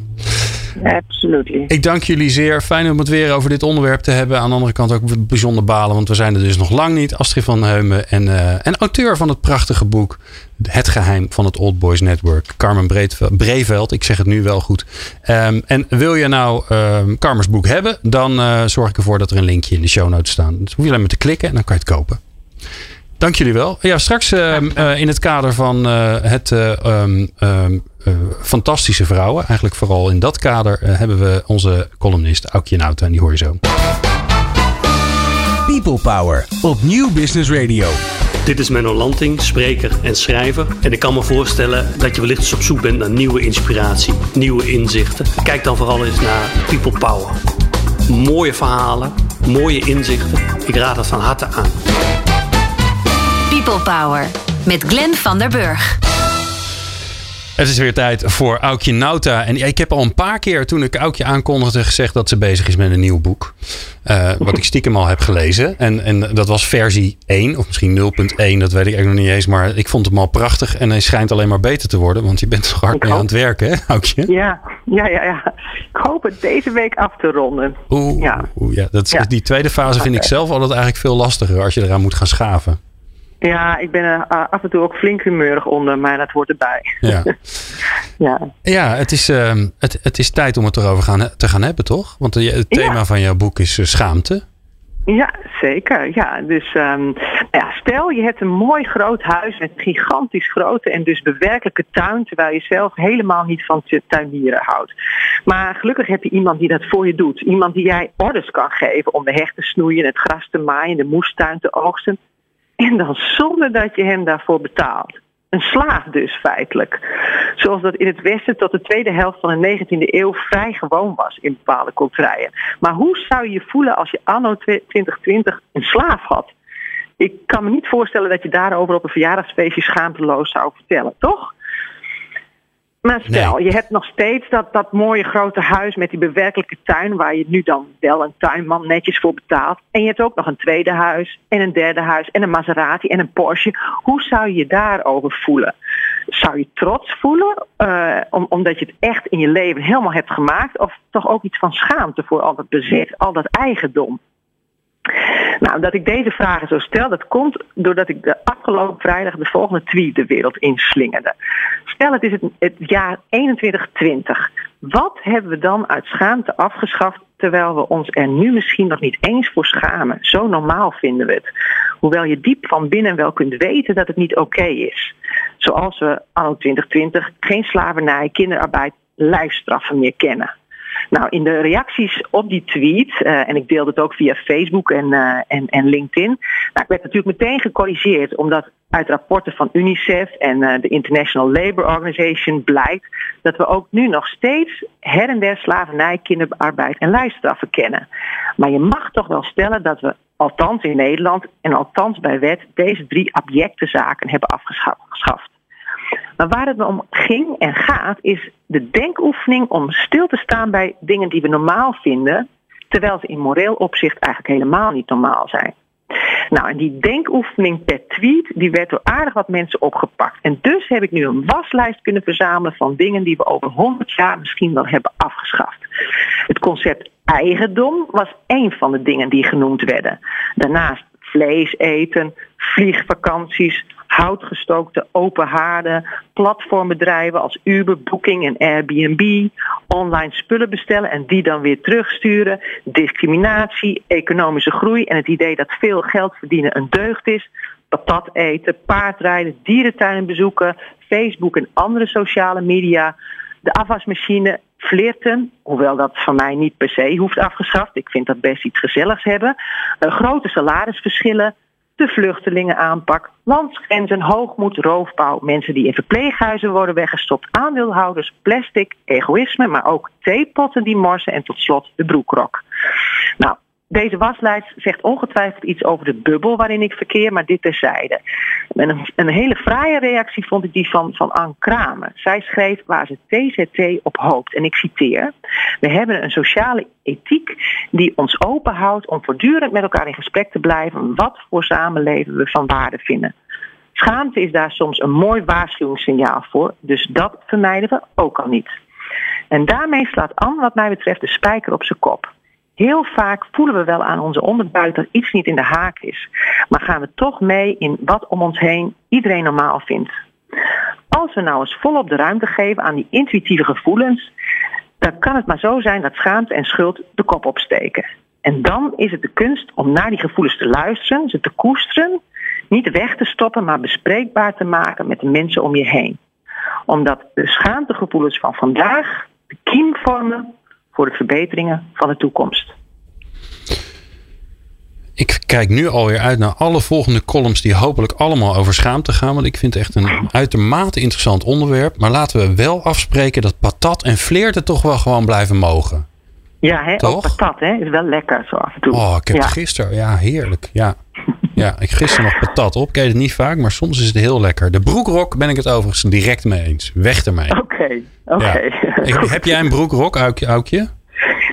Absolutely. Ik dank jullie zeer. Fijn om het weer over dit onderwerp te hebben. Aan de andere kant ook bijzonder balen, want we zijn er dus nog lang niet. Astrid van Heumen en, eh, en auteur van het prachtige boek Het Geheim van het Old Boys Network. Carmen Breveld, ik zeg het nu wel goed. Ehm, en wil je nou Carmen's boek hebben, dan eh, zorg ik ervoor dat er een linkje in de show notes staat. Dus hoef je alleen maar te klikken en dan kan je het kopen. Dank jullie wel. Ja, straks ehm, eh, in het kader van eh, het eh, ehm, ehm, eh, fantastische vrouwen, eigenlijk vooral in dat kader, hebben we onze columnist Aukje Nauta en die hoor je zo. People Power op Nieuw Business Radio. Dit is Menno Lanting, spreker en schrijver. En ik kan me voorstellen dat je wellicht eens op zoek bent naar nieuwe inspiratie, nieuwe inzichten. Kijk dan vooral eens naar People Power. Mooie verhalen, mooie inzichten. Ik raad het van harte aan. People Power met Glenn van der Burg. Het is weer tijd voor Aukje Nauta. En ik heb al een paar keer toen ik Aukje aankondigde gezegd dat ze bezig is met een nieuw boek. Uh, wat ik stiekem al heb gelezen. En, en dat was versie 1 of misschien 0.1. Dat weet ik eigenlijk nog niet eens. Maar ik vond hem al prachtig. En hij schijnt alleen maar beter te worden. Want je bent toch hard mee aan het werken hè Aukje? Ja, ja, ja, ja. Ik hoop het deze week af te ronden. Oeh, ja. Oeh, ja. Dat, ja. Die tweede fase vind ik zelf altijd eigenlijk veel lastiger. Als je eraan moet gaan schaven. Ja, ik ben er uh, af en toe ook flink humeurig onder, maar dat hoort erbij. Ja, ja. ja het, is, uh, het, het is tijd om het erover gaan, te gaan hebben, toch? Want het thema ja. van jouw boek is uh, schaamte. Ja, zeker. Ja, dus um, ja, stel je hebt een mooi groot huis met een gigantisch grote en dus bewerkelijke tuin, terwijl je zelf helemaal niet van tuinieren houdt. Maar gelukkig heb je iemand die dat voor je doet. Iemand die jij orders kan geven om de heg te snoeien, het gras te maaien, de moestuin te oogsten. En dan zonder dat je hem daarvoor betaalt. Een slaaf dus feitelijk. Zoals dat in het Westen tot de tweede helft van de 19e eeuw vrij gewoon was in bepaalde culturen. Maar hoe zou je je voelen als je anno 2020 een slaaf had? Ik kan me niet voorstellen dat je daarover op een verjaardagsfeestje schaamteloos zou vertellen, toch? Maar stel, nee. je hebt nog steeds dat, dat mooie grote huis met die bewerkelijke tuin, waar je nu dan wel een tuinman netjes voor betaalt. En je hebt ook nog een tweede huis en een derde huis en een Maserati en een Porsche. Hoe zou je je daarover voelen? Zou je trots voelen, uh, om, omdat je het echt in je leven helemaal hebt gemaakt? Of toch ook iets van schaamte voor al dat bezit, al dat eigendom? Nou, dat ik deze vragen zo stel, dat komt doordat ik de afgelopen vrijdag de volgende tweet de wereld inslingerde. Stel, het is het, jaar 2120. Wat hebben we dan uit schaamte afgeschaft terwijl we ons er nu misschien nog niet eens voor schamen? Zo normaal vinden we het. Hoewel je diep van binnen wel kunt weten dat het niet oké is. Zoals we anno 2020 geen slavernij, kinderarbeid, lijfstraffen meer kennen. Nou, in de reacties op die tweet, uh, en ik deelde het ook via Facebook en, uh, en, en LinkedIn. Nou, ik werd natuurlijk meteen gecorrigeerd, omdat uit rapporten van UNICEF en uh, de International Labour Organization blijkt dat we ook nu nog steeds her en der slavernij, kinderarbeid en lijfstraffen kennen. Maar je mag toch wel stellen dat we, althans in Nederland en althans bij wet, deze drie abjecte zaken hebben afgeschaft. Maar waar het om ging en gaat, is de denkoefening om stil te staan bij dingen die we normaal vinden, terwijl ze in moreel opzicht eigenlijk helemaal niet normaal zijn. Nou, en die denkoefening per tweet, die werd door aardig wat mensen opgepakt. En dus heb ik nu een waslijst kunnen verzamelen van dingen die we over 100 jaar misschien wel hebben afgeschaft. Het concept eigendom was één van de dingen die genoemd werden. Daarnaast vlees eten, vliegvakanties, houtgestookte open haarden, platformbedrijven als Uber, Booking en Airbnb, online spullen bestellen en die dan weer terugsturen, discriminatie, economische groei en het idee dat veel geld verdienen een deugd is, patat eten, paardrijden, dierentuinen bezoeken, Facebook en andere sociale media, de afwasmachine, flirten, hoewel dat van mij niet per se hoeft afgeschaft. Ik vind dat best iets gezelligs hebben. Uh, grote salarisverschillen, de vluchtelingenaanpak, landsgrenzen, hoogmoed, roofbouw, mensen die in verpleeghuizen worden weggestopt, aandeelhouders, plastic, egoïsme, maar ook theepotten die morsen en tot slot de broekrok. Nou, deze waslijst zegt ongetwijfeld iets over de bubbel waarin ik verkeer, maar dit terzijde. En een, een hele fraaie reactie vond ik die van, van Anne Kramer. Zij schreef waar ze TZT op hoopt. En ik citeer: We hebben een sociale ethiek die ons openhoudt om voortdurend met elkaar in gesprek te blijven wat voor samenleven we van waarde vinden. Schaamte is daar soms een mooi waarschuwingssignaal voor, dus dat vermijden we ook al niet. En daarmee slaat Anne, wat mij betreft, de spijker op zijn kop. Heel vaak voelen we wel aan onze onderbuik dat iets niet in de haak is. Maar gaan we toch mee in wat om ons heen iedereen normaal vindt. Als we nou eens volop de ruimte geven aan die intuïtieve gevoelens, dan kan het maar zo zijn dat schaamte en schuld de kop opsteken. En dan is het de kunst om naar die gevoelens te luisteren, ze te koesteren, niet weg te stoppen, maar bespreekbaar te maken met de mensen om je heen. Omdat de schaamtegevoelens van vandaag de kiem vormen voor de verbeteringen van de toekomst. Ik kijk nu alweer uit naar alle volgende columns die hopelijk allemaal over schaamte gaan. Want ik vind het echt een uitermate interessant onderwerp. Maar laten we wel afspreken dat patat en flirten toch wel gewoon blijven mogen. Ja, hè? Toch? ook patat hè? is wel lekker zo af en toe. Oh, ik heb ja. het gisteren. Ja, heerlijk. Ja. Ja, ik gisteren nog patat op. Ik eet het niet vaak, maar soms is het heel lekker. De broekrok ben ik het overigens direct mee eens. Weg ermee. Oké, oké. Ja. Heb jij een broekrok, Aukje? Aukje?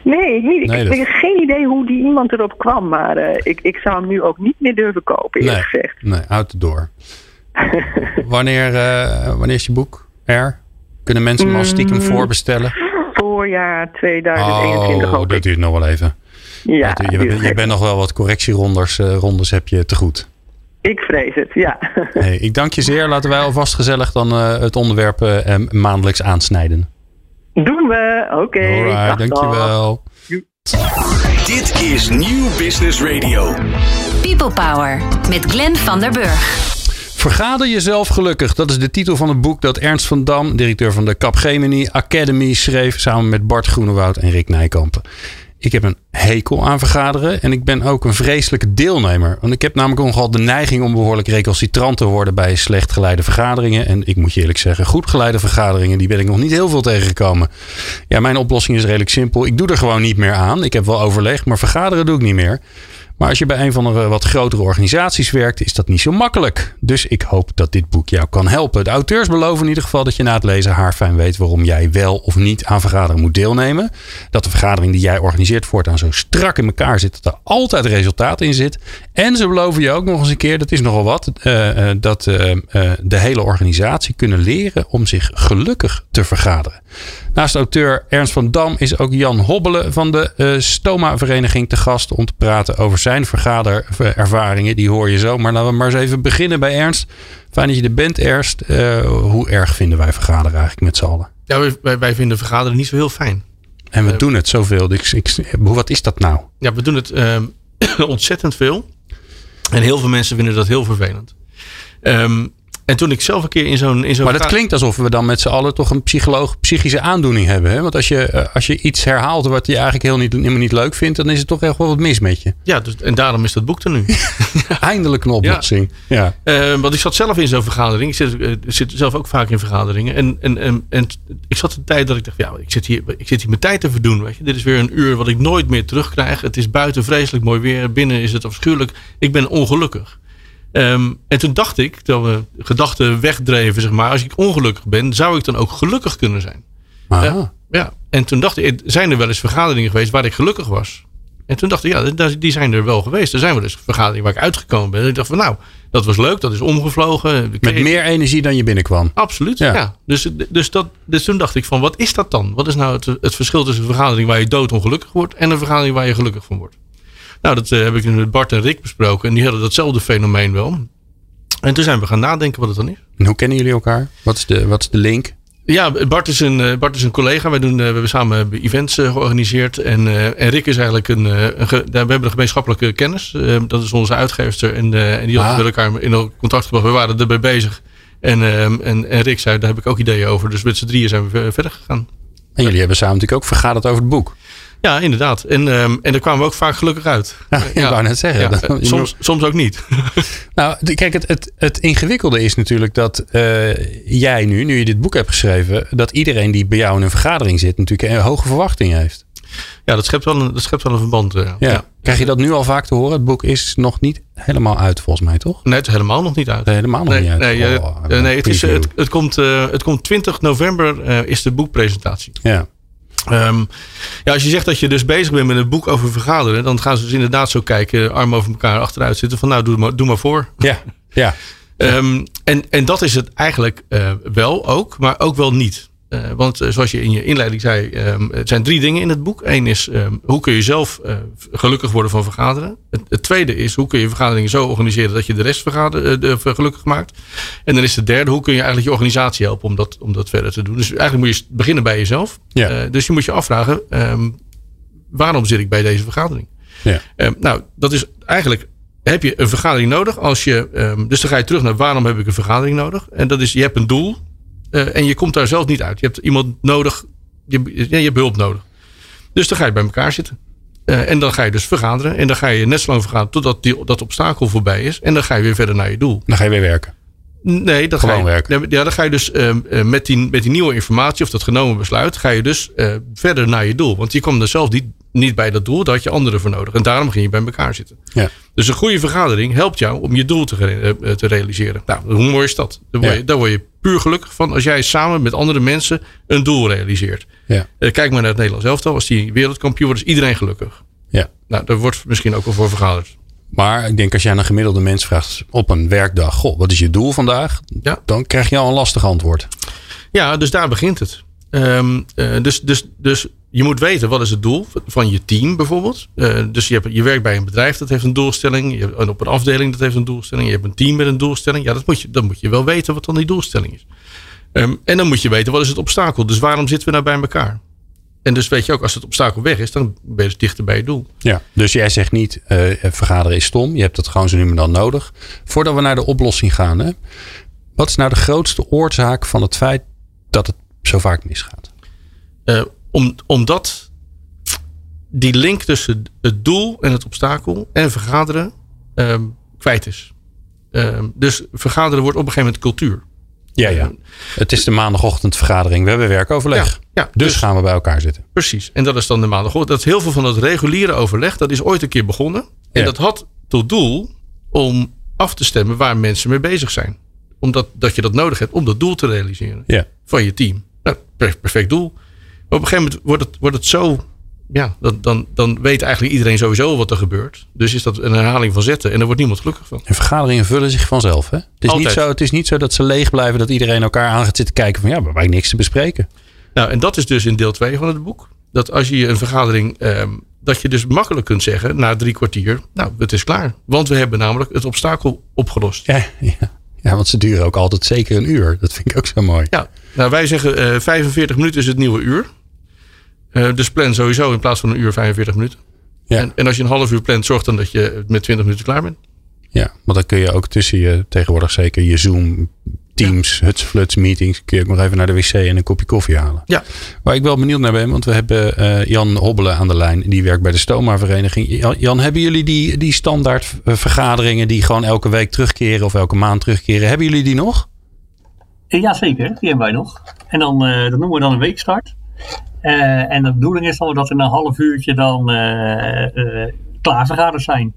Nee, niet. Nee, ik heb geen idee hoe die iemand erop kwam, maar eh, ik, ik zou hem nu ook niet meer durven kopen, eerlijk Nee, gezegd. nee, houd het door. wanneer, eh, wanneer is je boek er? Kunnen mensen hem al stiekem Mm. voorbestellen? Voorjaar 2021 Oh, dat duurt nog wel even. Ja, je, je bent nog wel wat correctierondes eh, rondes heb je te goed. Ik vrees het, ja. Hey, ik dank je zeer. Laten wij alvast gezellig dan eh, het onderwerp eh, maandelijks aansnijden. Doen we. Oké. Alright, dag, dag. dankjewel. Dit is Nieuw Business Radio. People Power met Glenn van der Burg. Vergader jezelf gelukkig. Dat is de titel van het boek dat Ernst van Dam, directeur van de Capgemini Academy, schreef samen met Bart Groenewoud en Rick Nijkampen. Ik heb een hekel aan vergaderen en ik ben ook een vreselijke deelnemer. Want ik heb namelijk nogal de neiging om behoorlijk recalcitrant te worden bij slecht geleide vergaderingen. En ik moet je eerlijk zeggen, goed geleide vergaderingen, die ben ik nog niet heel veel tegengekomen. Ja, mijn oplossing is redelijk simpel. Ik doe er gewoon niet meer aan. Ik heb wel overlegd, maar vergaderen doe ik niet meer. Maar als je bij een van de wat grotere organisaties werkt, is dat niet zo makkelijk. Dus ik hoop dat dit boek jou kan helpen. De auteurs beloven in ieder geval dat je na het lezen haarfijn weet waarom jij wel of niet aan vergaderingen moet deelnemen. Dat de vergadering die jij organiseert voortaan zo strak in elkaar zit dat er altijd resultaat in zit. En ze beloven je ook nog eens een keer, dat is nogal wat, eh, eh, dat eh, eh, de hele organisatie kunnen leren om zich gelukkig te vergaderen. Naast auteur Ernst van Dam is ook Jan Hobbelen van de eh, Stoma-vereniging te gast om te praten over zijn vergaderervaringen. Die hoor je zo. Maar laten we maar eens even beginnen bij Ernst. Fijn dat je er bent, Ernst. Eh, hoe erg vinden wij vergaderen eigenlijk met z'n allen? Ja, wij- wij, vinden vergaderen niet zo heel fijn. En we doen het zoveel. Ik, ik, wat is dat nou? Ja, we doen het ehm, ontzettend veel. En heel veel mensen vinden dat heel vervelend. Ehm, en toen ik zelf een keer in zo'n... in zo'n Maar dat klinkt alsof we dan met z'n allen toch een psycholoog, psychische aandoening hebben. Hè? Want als je, eh, als je iets herhaalt wat je eigenlijk heel niet, helemaal niet leuk vindt, dan is het toch echt wel wat mis met je. Ja, dus, en daarom is dat boek er nu. Eindelijk een oplossing. Ja. Ehm, want ik zat zelf in zo'n vergadering. Ik zit, eh, zit zelf ook vaak in vergaderingen. En, en, en, en ik zat een tijd dat ik dacht, ja, ik zit, hier, ik zit hier mijn tijd te verdoen. Weet je. Dit is weer een uur wat ik nooit meer terugkrijg. Het is buiten vreselijk mooi weer. Binnen is het afschuwelijk. Ik ben ongelukkig. Ehm, en toen dacht ik, terwijl we gedachten wegdreven, zeg maar. Als ik ongelukkig ben, zou ik dan ook gelukkig kunnen zijn? Ja. En toen dacht ik, zijn er wel eens vergaderingen geweest waar ik gelukkig was? En toen dacht ik, ja, dat- die zijn er wel geweest. Er zijn wel eens vergaderingen waar ik uitgekomen ben. En ik dacht van, nou, dat was leuk, dat is omgevlogen. Met meer energie dan je binnenkwam. Absoluut, Ja. ja. Dus, dus, dat, dus toen dacht ik van, wat is dat dan? Wat is nou het, het verschil tussen een vergadering waar je doodongelukkig wordt en een vergadering waar je gelukkig van wordt? Nou, dat eh, heb ik met Bart en Rick besproken en die hadden datzelfde fenomeen wel. En toen zijn we gaan nadenken wat het dan is. En hoe kennen jullie elkaar? Wat is de, wat is de link? Ja, Bart is een, eh, Bart is een collega. Wij doen, eh, we hebben samen events georganiseerd. En, en Rick is eigenlijk een. een ge- we hebben een gemeenschappelijke kennis. Dat is onze uitgeefster. En, en die had Ah. met elkaar in contact gebracht. We waren erbij bezig. En, eh, en, en Rick zei, daar heb ik ook ideeën over. Dus met z'n drieën zijn we ver- verder gegaan. En jullie hebben samen natuurlijk ook vergaderd over het boek. Ja, inderdaad. En, ehm, en daar kwamen we ook vaak gelukkig uit. Ja, ik wou net zeggen. Ja, eh, soms, soms ook niet. Nou, kijk, het, het, het ingewikkelde is natuurlijk dat eh, jij nu, nu je dit boek hebt geschreven, dat iedereen die bij jou in een vergadering zit, natuurlijk een hoge verwachting heeft. Ja, dat schept wel een, dat schept wel een verband. eh, Ja. Krijg je dat nu al vaak te horen? Het boek is nog niet helemaal uit, volgens mij, toch? Nee, het is helemaal nog niet uit. Nee, helemaal nog Nee, niet uit. nee, eh, Oh, eh, nee het, is, het, het, komt, eh, het komt 20 november eh, is de boekpresentatie. Ja. Ehm, ja, als je zegt dat je dus bezig bent met een boek over vergaderen, dan gaan ze dus inderdaad zo kijken, arm over elkaar achteruit zitten van nou, doe maar, doe maar voor. Ja. Ja. Ehm, en, en dat is het eigenlijk eh, wel ook, maar ook wel niet. Eh, want eh, zoals je in je inleiding zei, ehm, het zijn drie dingen in het boek. Eén is ehm, hoe kun je zelf eh, gelukkig worden van vergaderen. Het, het tweede is hoe kun je vergaderingen zo organiseren dat je de rest vergader, de, gelukkig maakt. En dan is de derde, hoe kun je eigenlijk je organisatie helpen om dat, om dat verder te doen. Dus eigenlijk moet je beginnen bij jezelf. Ja. Dus je moet je afvragen, ehm, waarom zit ik bij deze vergadering? Ja. Nou, dat is eigenlijk. Heb je een vergadering nodig? Als je, dus dan ga je terug naar waarom heb ik een vergadering nodig? En dat is, je hebt een doel eh, en je komt daar zelf niet uit. Je hebt iemand nodig, je, je hebt hulp nodig. Dus dan ga je bij elkaar zitten. Eh, en dan ga je dus vergaderen. En dan ga je net zo lang vergaderen totdat die, dat obstakel voorbij is. En dan ga je weer verder naar je doel. Dan ga je weer werken. Nee, dat Gewoon ga je, werken. Ja, dan ga je dus ehm, eh, met, die, met die nieuwe informatie of dat genomen besluit, ga je dus verder naar je doel. Want je kwam er zelf niet, niet bij dat doel, daar had je anderen voor nodig. En daarom ging je bij elkaar zitten. Ja. Dus een goede vergadering helpt jou om je doel te, te realiseren. Nou, hoe mooi is dat? Daar word, Ja. je, daar word je puur gelukkig van als jij samen met andere mensen een doel realiseert. Ja. Eh, kijk maar naar het Nederlands elftal. Als die wereldkampioen wordt, is iedereen gelukkig. Ja. Nou, daar wordt misschien ook wel voor vergaderd. Maar ik denk als aan een gemiddelde mens vraagt op een werkdag: Goh, wat is je doel vandaag? Ja. Dan krijg je al een lastig antwoord. Ja, dus daar begint het. Ehm, eh, dus, dus, dus je moet weten wat is het doel van je team bijvoorbeeld. Eh, dus je, hebt, je werkt bij een bedrijf dat heeft een doelstelling. Je en op een afdeling dat heeft een doelstelling. Je hebt een team met een doelstelling. Ja, dat moet je, dan moet je wel weten wat dan die doelstelling is. Ehm, en dan moet je weten wat is het obstakel. Dus waarom zitten we nou bij elkaar? En dus weet je ook, als het obstakel weg is, dan ben je dus dichter bij je doel. Ja. Dus jij zegt niet: eh, vergaderen is stom. Je hebt het gewoon zo nu en dan nodig. Voordat we naar de oplossing gaan, hè, wat is nou de grootste oorzaak van het feit dat het zo vaak misgaat? Eh, om, omdat die link tussen het doel en het obstakel en vergaderen ehm, kwijt is. Ehm, dus vergaderen wordt op een gegeven moment cultuur. Ja, ja. Het is de maandagochtendvergadering. We hebben werkoverleg. Ja, ja, dus, dus- gaan we bij elkaar zitten. Precies. En dat is dan de maandag. Dat is heel veel van dat reguliere overleg, dat is ooit een keer begonnen. En Ja. dat had tot doel om af te stemmen waar mensen mee bezig zijn. Omdat dat je dat nodig hebt om dat doel te realiseren Ja. van je team. Nou, per- perfect doel. Maar op een gegeven moment wordt het, wordt het zo. Ja, dan, dan, dan weet eigenlijk iedereen sowieso wat er gebeurt. Dus is dat een herhaling van zetten. En daar wordt niemand gelukkig van. En vergaderingen vullen zich vanzelf. Hè? Het, is niet zo, het is niet zo dat ze leeg blijven. Dat iedereen elkaar aan gaat zitten kijken van ja, maar wij niks te bespreken. Nou, en dat is dus in deel 2 van het boek. Dat als je een vergadering. ehm, dat je dus makkelijk kunt zeggen na drie kwartier. Nou, het is klaar. Want we hebben namelijk het obstakel opgelost. Ja, ja. Ja, want ze duren ook altijd zeker een uur. Dat vind ik ook zo mooi. Ja, nou, wij zeggen eh 45 minuten is het nieuwe uur. Eh, dus plan sowieso in plaats van een uur 45 minuten. Ja. En, en als je een half uur plant, zorg dan dat je met 20 minuten klaar bent. Ja, want dan kun je ook tussen je tegenwoordig zeker je Zoom, Teams, huts, fluts, meetings. Kun je ook nog even naar de wc en een kopje koffie halen. Ja. Waar ik wel benieuwd naar ben, want we hebben eh, Jan Hobbelen aan de lijn. Die werkt bij de Stoma-vereniging. Jan, Jan, hebben jullie die, die standaard eh, vergaderingen die gewoon elke week terugkeren of elke maand terugkeren? Hebben jullie die nog? Eh, Jazeker, die hebben wij nog. En dan, dat noemen we dan een weekstart. En de bedoeling is dan dat we in een half uurtje dan klaar vergaderd zijn.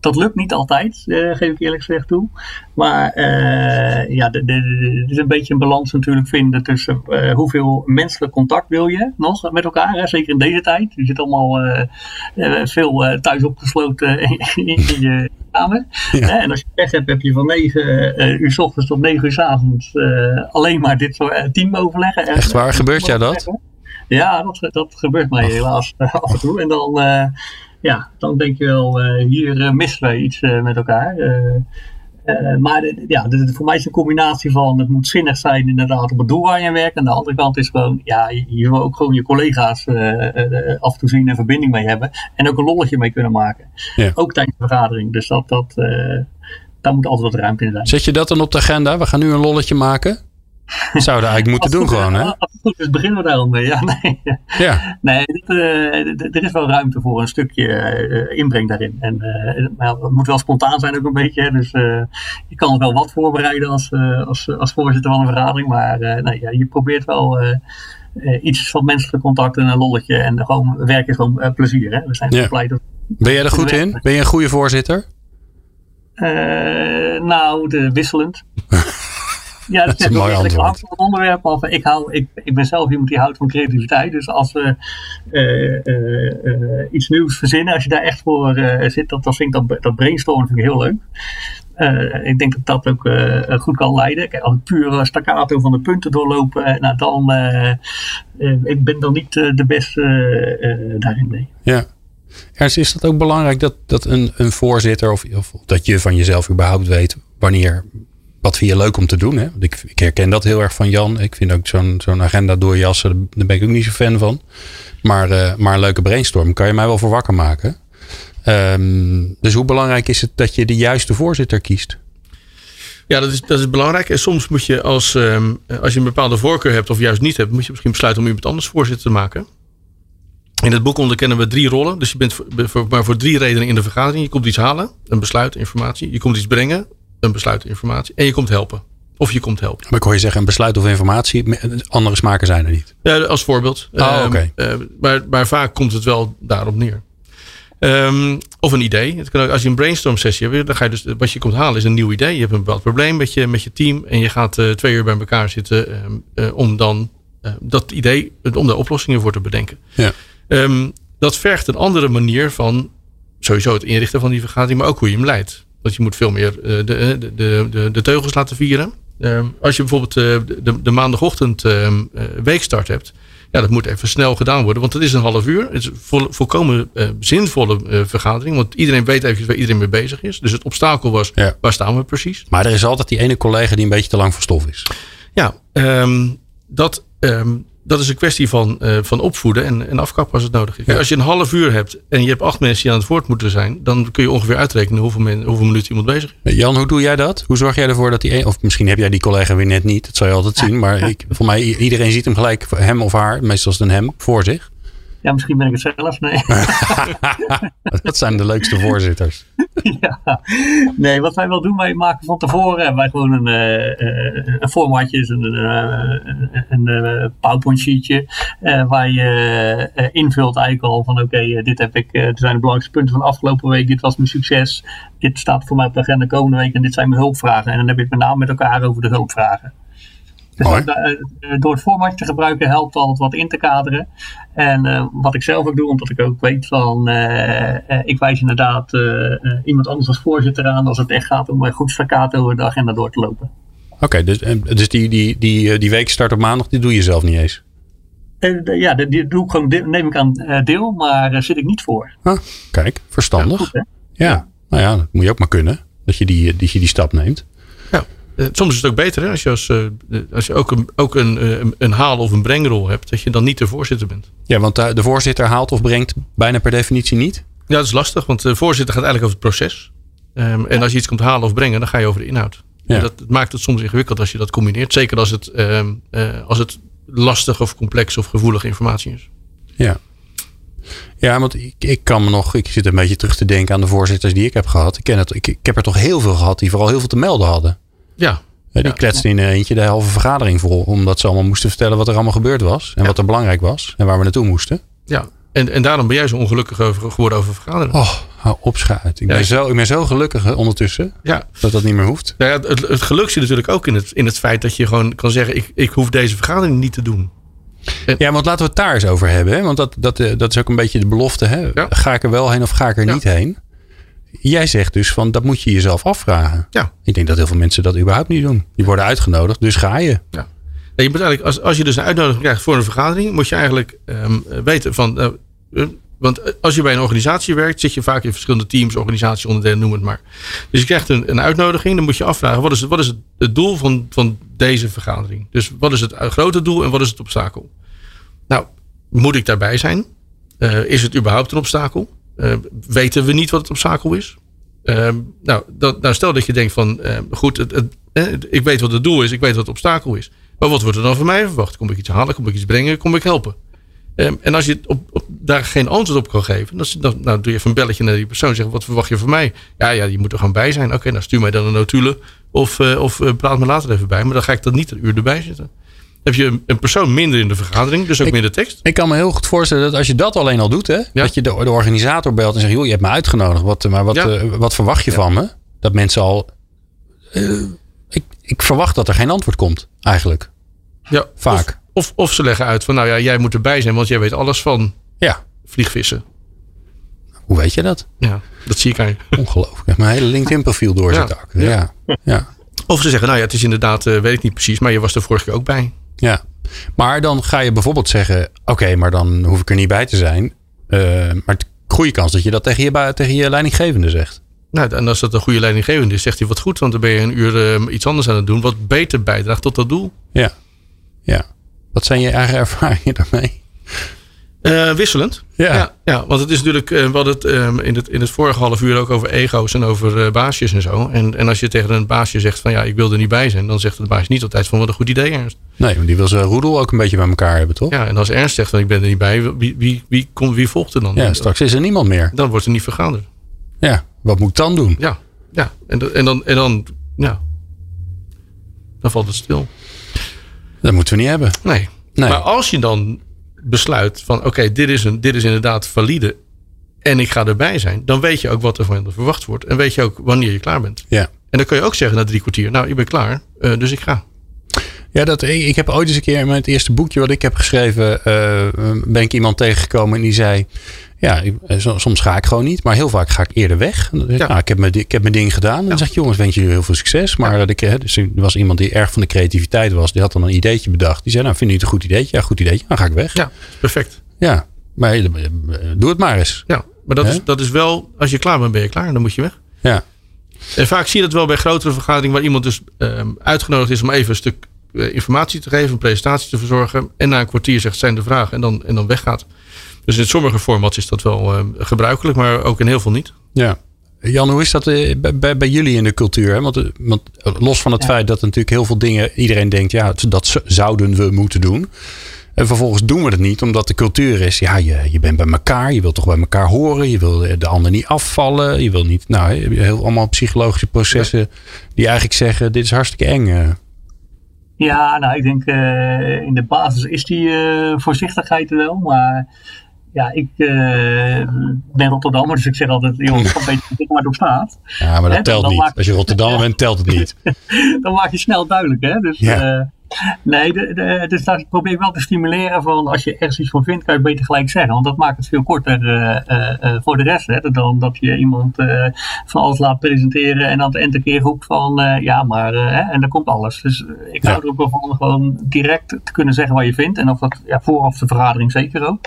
Dat lukt niet altijd, eh, geef ik eerlijk gezegd toe. Maar eh, ja, het is een beetje een balans natuurlijk vinden tussen eh, hoeveel menselijk contact wil je nog met elkaar. Hè? Zeker in deze tijd. Je zit allemaal veel thuis opgesloten in, in je kamer. Ja. En als je pech hebt, heb je van 9 eh, uur 's ochtends tot 9 uur 's avonds alleen maar dit soort teamoverleggen. En- Echt waar? Gebeurt jou dat? Ja, dat, dat gebeurt mij helaas af en toe. En dan, ja, dan denk je wel, eh, hier eh, missen wij iets eh, met elkaar. Maar de- ja, de- de- voor mij is het een combinatie van het moet zinnig zijn inderdaad op het doel waar je aan werkt. En de andere kant is gewoon, ja, je, je wil ook gewoon je collega's af en toe zien en verbinding mee hebben. En ook een lolletje mee kunnen maken. Ja. Ook tijdens de vergadering. Dus dat, dat, daar moet altijd wat ruimte in zijn. Zet je dat dan op de agenda? We gaan nu een lolletje maken. Zouden eigenlijk moeten doen gewoon, hè? Als het goed is, beginnen we daar al mee. Ja, nee. Ja. Nee, dit, eh, er is wel ruimte voor een stukje eh, inbreng daarin. En, eh, maar het moet wel spontaan zijn ook een beetje. hè. Dus je kan wel wat voorbereiden als, als, als voorzitter van een vergadering. Maar nee, ja, je probeert wel iets van menselijk contact en een lolletje. En gewoon werk is gewoon plezier. Hè? We zijn Ja. blij dat... Ben jij er goed in? Ben je een goede voorzitter? Nou, de, wisselend. Ja, Dat is een mooi antwoord. onderwerp af. Ik, hou, ik, ik ben zelf iemand die houdt van creativiteit. Dus als we eh, eh, eh, iets nieuws verzinnen, als je daar echt voor zit, dat, dat vind ik dat, dat brainstormen vind ik heel leuk. Ik denk dat dat ook goed kan leiden. Kijk, als ik puur staccato van de punten doorlopen, nou dan ik ben dan niet de beste daarin. Nee. Ja. Ernst, is dat ook belangrijk dat, dat een, een voorzitter of, of dat je van jezelf überhaupt weet wanneer, wat vind je leuk om te doen? Hè? Ik, ik herken dat heel erg van Jan. Ik vind ook zo'n zo'n agenda doorjassen, daar ben ik ook niet zo fan van. Maar, eh, maar een leuke brainstorm kan je mij wel voor wakker maken. Ehm, dus hoe belangrijk is het dat je de juiste voorzitter kiest? Ja, dat is, dat is belangrijk. En soms moet je als, ehm, als je een bepaalde voorkeur hebt of juist niet hebt, moet je misschien besluiten om iemand anders voorzitter te maken. In het boek onderkennen we drie rollen. Dus je bent maar voor drie redenen in de vergadering. Je komt iets halen, een besluit, informatie. Je komt iets brengen, een besluit, informatie. En je komt helpen. Of je komt helpen. Maar ik hoor je zeggen, een besluit of informatie. Andere smaken zijn er niet. Ja, als voorbeeld. Oh, oké. maar, maar vaak komt het wel daarop neer. Ehm, of een idee. Het kan ook, als je een brainstorm sessie hebt, dan ga je dus, wat je komt halen is een nieuw idee. Je hebt een bepaald probleem met je, met je team. En je gaat eh, twee uur bij elkaar zitten ehm, eh, om dan dat idee, om daar oplossingen voor te bedenken. Ja. Dat vergt een andere manier van sowieso het inrichten van die vergadering, maar ook hoe je hem leidt. Want je moet veel meer eh, de, eh, de, de, de, de teugels laten vieren. Ehm, als je bijvoorbeeld eh, de, de maandagochtend ehm, eh, weekstart hebt, ja, dat moet even snel gedaan worden, want het is een half uur. Het is een vol, volkomen zinvolle vergadering, want iedereen weet even waar iedereen mee bezig is. Dus het obstakel was, Ja. waar staan we precies? Maar er is altijd die ene collega die een beetje te lang van stof is. Ja, ehm, dat, dat is een kwestie van, eh, van opvoeden en, en afkappen als het nodig is. Ja. Als je een half uur hebt en je hebt acht mensen die aan het woord moeten zijn, dan kun je ongeveer uitrekenen hoeveel, men, hoeveel minuten iemand bezig is. Jan, hoe doe jij dat? Hoe zorg jij ervoor dat die een, of misschien heb jij die collega weer net niet, dat zal je altijd zien. Maar ik, voor mij, iedereen ziet hem gelijk, hem of haar, meestal is het een hem, voor zich. Ja, misschien ben ik het zelf. Nee. Dat zijn de leukste voorzitters. ja. Nee, wat wij wel doen, wij maken van tevoren hebben wij gewoon een, eh, eh, een formatje, dus een, eh, een eh, PowerPoint sheetje, eh, waar je eh, invult eigenlijk al van oké, eh, dit heb ik, eh, dit zijn de belangrijkste punten van de afgelopen week, dit was mijn succes, dit staat voor mij op de agenda komende week en dit zijn mijn hulpvragen. En dan heb je het met name met elkaar over de hulpvragen. Dus dat, eh, eh, door het formatje te gebruiken helpt altijd wat in te kaderen. En eh, wat ik zelf ook doe, omdat ik ook weet van, ik wijs inderdaad iemand anders als voorzitter aan als het echt gaat om goed staccato de agenda door te lopen. Oké, dus, dus die, die, die, die week start op maandag, die doe je zelf niet eens. En, ja, die, doe ik gewoon, neem ik aan deel, maar zit ik niet voor. Ah, kijk, verstandig. Goed? Ja, nou ja, dat moet je ook maar kunnen. Dat je die, dat je die stap neemt. Eh, soms is het ook beter hè, als je, als, eh, als je ook, een, ook een, eh, een, een haal- of een brengrol hebt, dat je dan niet de voorzitter bent. Ja, want de, voorzitter haalt of brengt bijna per definitie niet. Ja, dat is lastig, want de voorzitter gaat eigenlijk over het proces. Ehm, en als je iets komt halen of brengen, dan ga je over de inhoud. Ja. En Dat, dat maakt het soms ingewikkeld als je dat combineert. Zeker als het, ehm, eh, als het lastig of complex of gevoelige informatie is. Ja. Ja, want ik, ik kan me nog, ik zit een beetje terug te denken aan de voorzitters die ik heb gehad. Ik, ken het, ik, ik heb er toch heel veel gehad die vooral heel veel te melden hadden. Ja, Die Ja. kletsten in een eentje de halve vergadering vol. Omdat ze allemaal moesten vertellen wat er allemaal gebeurd was. En Ja. wat er belangrijk was. En waar we naartoe moesten. ja. En, en daarom ben jij zo ongelukkig over, geworden over vergaderen. Oh, hou op schuit. Ik, Ja, ben zo, ik ben zo gelukkig hè, ondertussen. Ja, Dat dat niet meer hoeft. Nou ja, het, het geluk zit natuurlijk ook in het, in het feit dat je gewoon kan zeggen: ik, ik hoef deze vergadering niet te doen. Ja, want laten we het daar eens over hebben. Hè? Want dat, dat, eh, dat is ook een beetje de belofte. Hè? Ja. Ga ik er wel heen of ga ik er niet heen? Jij zegt dus van dat moet je jezelf afvragen. Ja. Ik denk dat heel veel mensen dat überhaupt niet doen. Die worden uitgenodigd, dus ga je. Ja. Nee, je moet eigenlijk, als, als je dus een uitnodiging krijgt voor een vergadering, moet je eigenlijk ehm, weten van. eh, eh, want als je bij een organisatie werkt, zit je vaak in verschillende teams, organisatieonderdelen, noem het maar. Dus je krijgt een, een uitnodiging, dan moet je afvragen: wat is, het, wat is het, het doel van, van deze vergadering? Dus wat is het grote doel en wat is het obstakel? Nou, moet ik daarbij zijn? Eh, is het überhaupt een obstakel? Eh, weten we niet wat het obstakel is? Ehm, nou, dat, nou, stel dat je denkt van, eh, goed, het, ik weet wat het doel is, ik weet wat het obstakel is. Maar wat wordt er dan van mij verwacht? Kom ik iets halen, kom ik iets brengen, kom ik helpen? Ehm, en als je op, daar geen antwoord op kan geven, dan, dan nou, doe je even een belletje naar die persoon. Zeg, wat verwacht je van mij? Ja, ja, je moet er gewoon bij zijn. Oké, nou stuur mij dan een notulen of, eh, of eh, praat me later even bij. Maar dan ga ik dan niet een uur erbij zitten. Heb je een, persoon minder in de vergadering, dus ook Ik- minder tekst. Ik kan me heel goed voorstellen dat als je dat alleen al doet, hè, dat je de, de organisator belt en zegt: joh, je hebt me uitgenodigd, wat, maar wat, Ja. eh, wat verwacht je van me? Dat mensen al. eh, ik, ik verwacht dat er geen antwoord komt, eigenlijk. Ja, Vaak. Of, of, of ze leggen uit van, nou ja, jij moet erbij zijn, want jij weet alles van Ja, vliegvissen. hoe weet je dat? Ja, dat zie ik je. Ongelooflijk. Ik heb mijn hele LinkedIn-profiel doorzitten. Ja. Ja. Of ze zeggen, nou ja, het is inderdaad, eh, weet ik niet precies, maar je was er vorige keer ook bij. Ja. Maar dan ga je bijvoorbeeld zeggen: oké, maar dan hoef ik er niet bij te zijn. Eh, maar het goede kans dat je dat tegen je, tegen je leidinggevende zegt. Nou, en als dat een goede leidinggevende is, zegt hij wat goed, want dan ben je een uur eh, iets anders aan het doen, wat beter bijdraagt tot dat doel. Ja. Ja. Wat zijn je eigen ervaringen daarmee? Eh, wisselend. Ja. ja. want het is natuurlijk, uh, we hadden het ehm, in, het in het vorige half uur ook over ego's en over uh, baasjes en zo. En, en als je tegen een baasje zegt van ja, ik wil er niet bij zijn, dan zegt de baas niet altijd van wat een goed idee Ernst. Nee, want die wil zijn roedel ook een beetje bij elkaar hebben, toch? Ja, en als Ernst zegt van ik ben er niet bij, wie, wie, wie, komt, wie volgt er dan? Ja, straks is er niemand meer. Dan wordt er niet vergaderd. Ja, wat moet ik dan doen? Ja, ja. En, en, dan, en dan, ja, dan valt het stil. Dat moeten we niet hebben. Nee. nee. Maar als je dan besluit van oké, dit is dit is inderdaad valide en ik ga erbij zijn, dan weet je ook wat er van je verwacht wordt en weet je ook wanneer je klaar bent. Ja. En dan kun je ook zeggen na drie kwartier, nou, ik ben klaar, uh, dus ik ga. Ja, dat, ik heb ooit eens een keer in het eerste boekje wat ik heb geschreven, uh, ben ik iemand tegengekomen en die zei, ja, soms ga ik gewoon niet, maar heel vaak ga ik eerder weg. Dan ja. nou, ik, heb mijn, ik heb mijn ding gedaan. En dan zeg je, jongens, wens je heel veel succes. Maar dat ik, dus er was iemand die erg van de creativiteit was. Die had dan een ideetje bedacht. Die zei, nou, vind je het een goed ideetje? Ja, goed ideetje. Dan ga ik weg. Ja, perfect. Ja, maar doe het maar eens. Ja, maar dat, is, dat is wel, als je klaar bent, ben je klaar. Dan moet je weg. Ja. En vaak zie je dat wel bij grotere vergaderingen waar iemand dus um, uitgenodigd is om even een stuk informatie te geven, een presentatie te verzorgen. En na een kwartier zegt zijn de vragen en dan, en dan weggaat. Dus in sommige formats is dat wel uh, gebruikelijk, maar ook in heel veel niet. Ja. Jan, hoe is dat uh, bij, bij, jullie in de cultuur? Hè? Want, want, los van het ja. feit dat natuurlijk heel veel dingen iedereen denkt, ja, dat zouden we moeten doen. En vervolgens doen we het niet, omdat de cultuur is, ja, je, je bent bij elkaar, je wilt toch bij elkaar horen, je wil de ander niet afvallen, je wil niet, nou, heel allemaal psychologische processen ja. die eigenlijk zeggen, dit is hartstikke eng. Ja, nou, ik denk uh, in de basis is die uh, voorzichtigheid er wel, maar ja, ik uh, ben Rotterdammer, dus ik zeg altijd, jongens, een beetje maar op staat. Ja, maar dat hè, telt niet. Als je Rotterdammer bent, telt het niet. dan maak je snel duidelijk, hè. Dus, ja. uh, nee, de, de, dus daar probeer ik wel te stimuleren van, als je ergens iets van vindt, kan je beter gelijk zeggen. Want dat maakt het veel korter uh, voor de rest, hè. Dan dat je iemand van alles laat presenteren en dan het keer roept van, ja, maar, hè, en dan komt alles. Dus ik hou ja. er ook wel van gewoon direct te kunnen zeggen wat je vindt. En of dat, ja, vooraf de vergadering zeker ook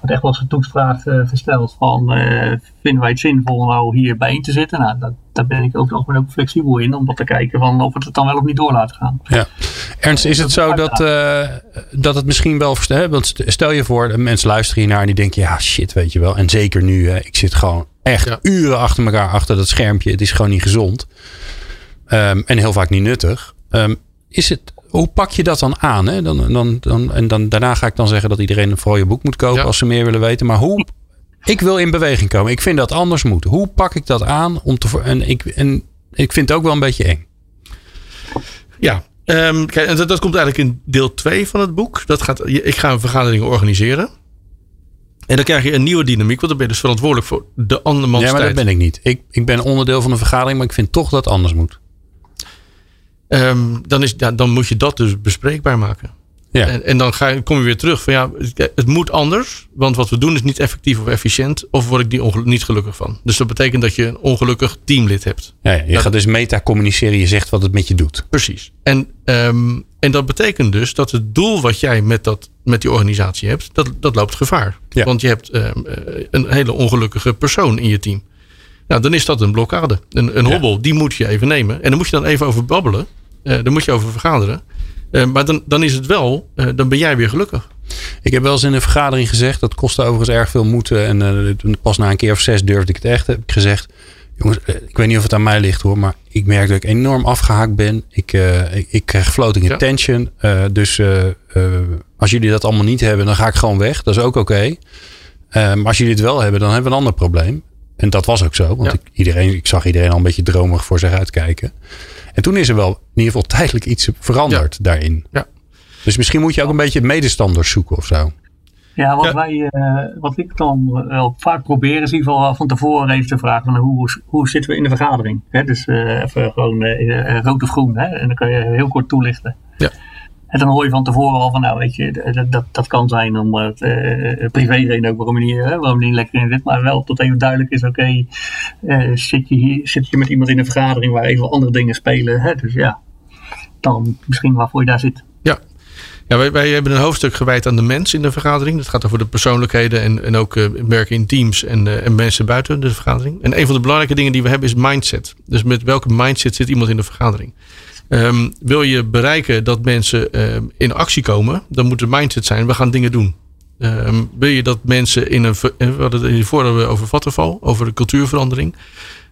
wordt echt wel eens een toetsvraag uh, gesteld van uh, vinden wij het zinvol om nou hier bijeen te zitten? Nou, dat, daar ben ik ook, ook, ook flexibel in om dat te kijken van of het het dan wel of niet door laten gaan. Ja. Ernst, is het zo dat, uh, dat het misschien wel versterkt? Want stel je voor, mensen luisteren hiernaar en die denken ja shit weet je wel. En zeker nu, hè, ik zit gewoon echt ja. uren achter elkaar achter dat schermpje. Het is gewoon niet gezond. Um, en heel vaak niet nuttig. Um, is het, hoe pak je dat dan aan? Hè? Dan, dan, dan, en dan, daarna ga ik dan zeggen dat iedereen vooral je boek moet kopen ja. als ze meer willen weten. Maar hoe. Ik wil in beweging komen. Ik vind dat anders moet. Hoe pak ik dat aan? Om te, en, ik, en ik vind het ook wel een beetje eng. Ja, um, kijk, en dat, dat, komt eigenlijk in deel 2 van het boek. Dat gaat, ik ga een vergadering organiseren. En dan krijg je een nieuwe dynamiek, want dan ben je dus verantwoordelijk voor de andermans Ja, maar tijd. dat ben ik niet. Ik, ik ben onderdeel van een vergadering, maar ik vind toch dat het anders moet. Um, dan, is, ja, dan moet je dat dus bespreekbaar maken. Ja. En, en dan ga je, kom je weer terug van ja, het moet anders. Want wat we doen is niet effectief of efficiënt. Of word ik die niet gelukkig van. Dus dat betekent dat je een ongelukkig teamlid hebt. Ja, je dat, gaat dus meta communiceren. Je zegt wat het met je doet. Precies. En, um, en dat betekent dus dat het doel wat jij met, dat, met die organisatie hebt. Dat, dat loopt gevaar. Ja. Want je hebt um, een hele ongelukkige persoon in je team. Nou, dan is dat een blokkade. Een, een hobbel, die moet je even nemen. En dan moet je dan even over babbelen. Uh, daar moet je over vergaderen. Uh, maar dan, dan is het wel, uh, dan ben jij weer gelukkig. Ik heb wel eens in een vergadering gezegd, dat kostte overigens erg veel moeite. En pas na een keer of zes durfde ik het echt. Heb ik gezegd, jongens, ik weet niet of het aan mij ligt hoor. Maar ik merk dat ik enorm afgehaakt ben. Ik, ik, ik krijg floating ja. attention. dus als jullie dat allemaal niet hebben, dan ga ik gewoon weg. Dat is ook oké. Okay. maar als jullie het wel hebben, dan hebben we een ander probleem. En dat was ook zo. Want ja. ik, iedereen, ik zag iedereen al een beetje dromig voor zich uitkijken. En toen is er wel in ieder geval tijdelijk iets veranderd ja. daarin. Ja. Dus misschien moet je ook een beetje medestanders zoeken of zo. Ja, wat, ja. Wij, uh, wat ik dan wel vaak probeer is in ieder geval van tevoren even te vragen van hoe, hoe zitten we in de vergadering. Hè? Dus uh, even gewoon uh, rood of groen. Hè? En dan kan je heel kort toelichten. Ja. En dan hoor je van tevoren al van, nou weet je, dat, dat, kan zijn om het uh, privé reden ook waarom je, niet, hè, waarom niet lekker in zit. Maar wel tot even duidelijk is, oké, zit, je hier, zit je met iemand in een vergadering waar even andere dingen spelen. Hè? Dus ja, dan misschien waarvoor je daar zit. Ja, ja wij, wij hebben een hoofdstuk gewijd aan de mens in de vergadering. Dat gaat over de persoonlijkheden en, en ook werken in teams en, en mensen buiten de vergadering. En een van de belangrijke dingen die we hebben is mindset. Dus met welke mindset zit iemand in de vergadering? Um, wil je bereiken dat mensen um, in actie komen, dan moet de mindset zijn: we gaan dingen doen. Ehm, wil je dat mensen in een. eh, We hadden het hiervoor hadden we over Vattenval, over de cultuurverandering.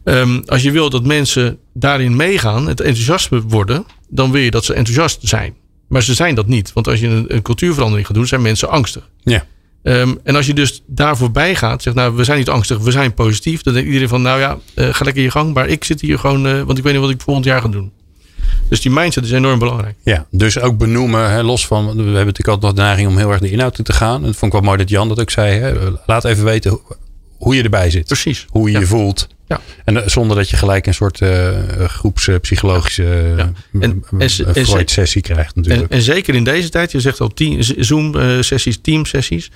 Ehm, als je wil dat mensen daarin meegaan, het enthousiasme worden, dan wil je dat ze enthousiast zijn. Maar ze zijn dat niet. Want als je een, een cultuurverandering gaat doen, zijn mensen angstig. Ja. Ehm, en als je dus daar voorbij gaat, zegt nou, we zijn niet angstig, we zijn positief. Dan denkt iedereen van, nou ja, eh, ga lekker je gang. Maar ik zit hier gewoon, eh, want ik weet niet wat ik volgend jaar ga doen. Dus die mindset is enorm belangrijk. Ja, dus ook benoemen, hè, los van, we hebben natuurlijk altijd nog de neiging om heel erg de inhoud in te gaan. En dat vond ik wel mooi dat Jan dat ook zei. Hè, laat even weten hoe, hoe je erbij zit. Precies. Hoe je Ja. je voelt. Ja. En eh, zonder dat je gelijk een soort eh groepspsychologische Ja. En- en ze- Freud-sessie krijgt En, natuurlijk. en zeker in deze tijd, je zegt al team- Zoom-sessies, team-sessies.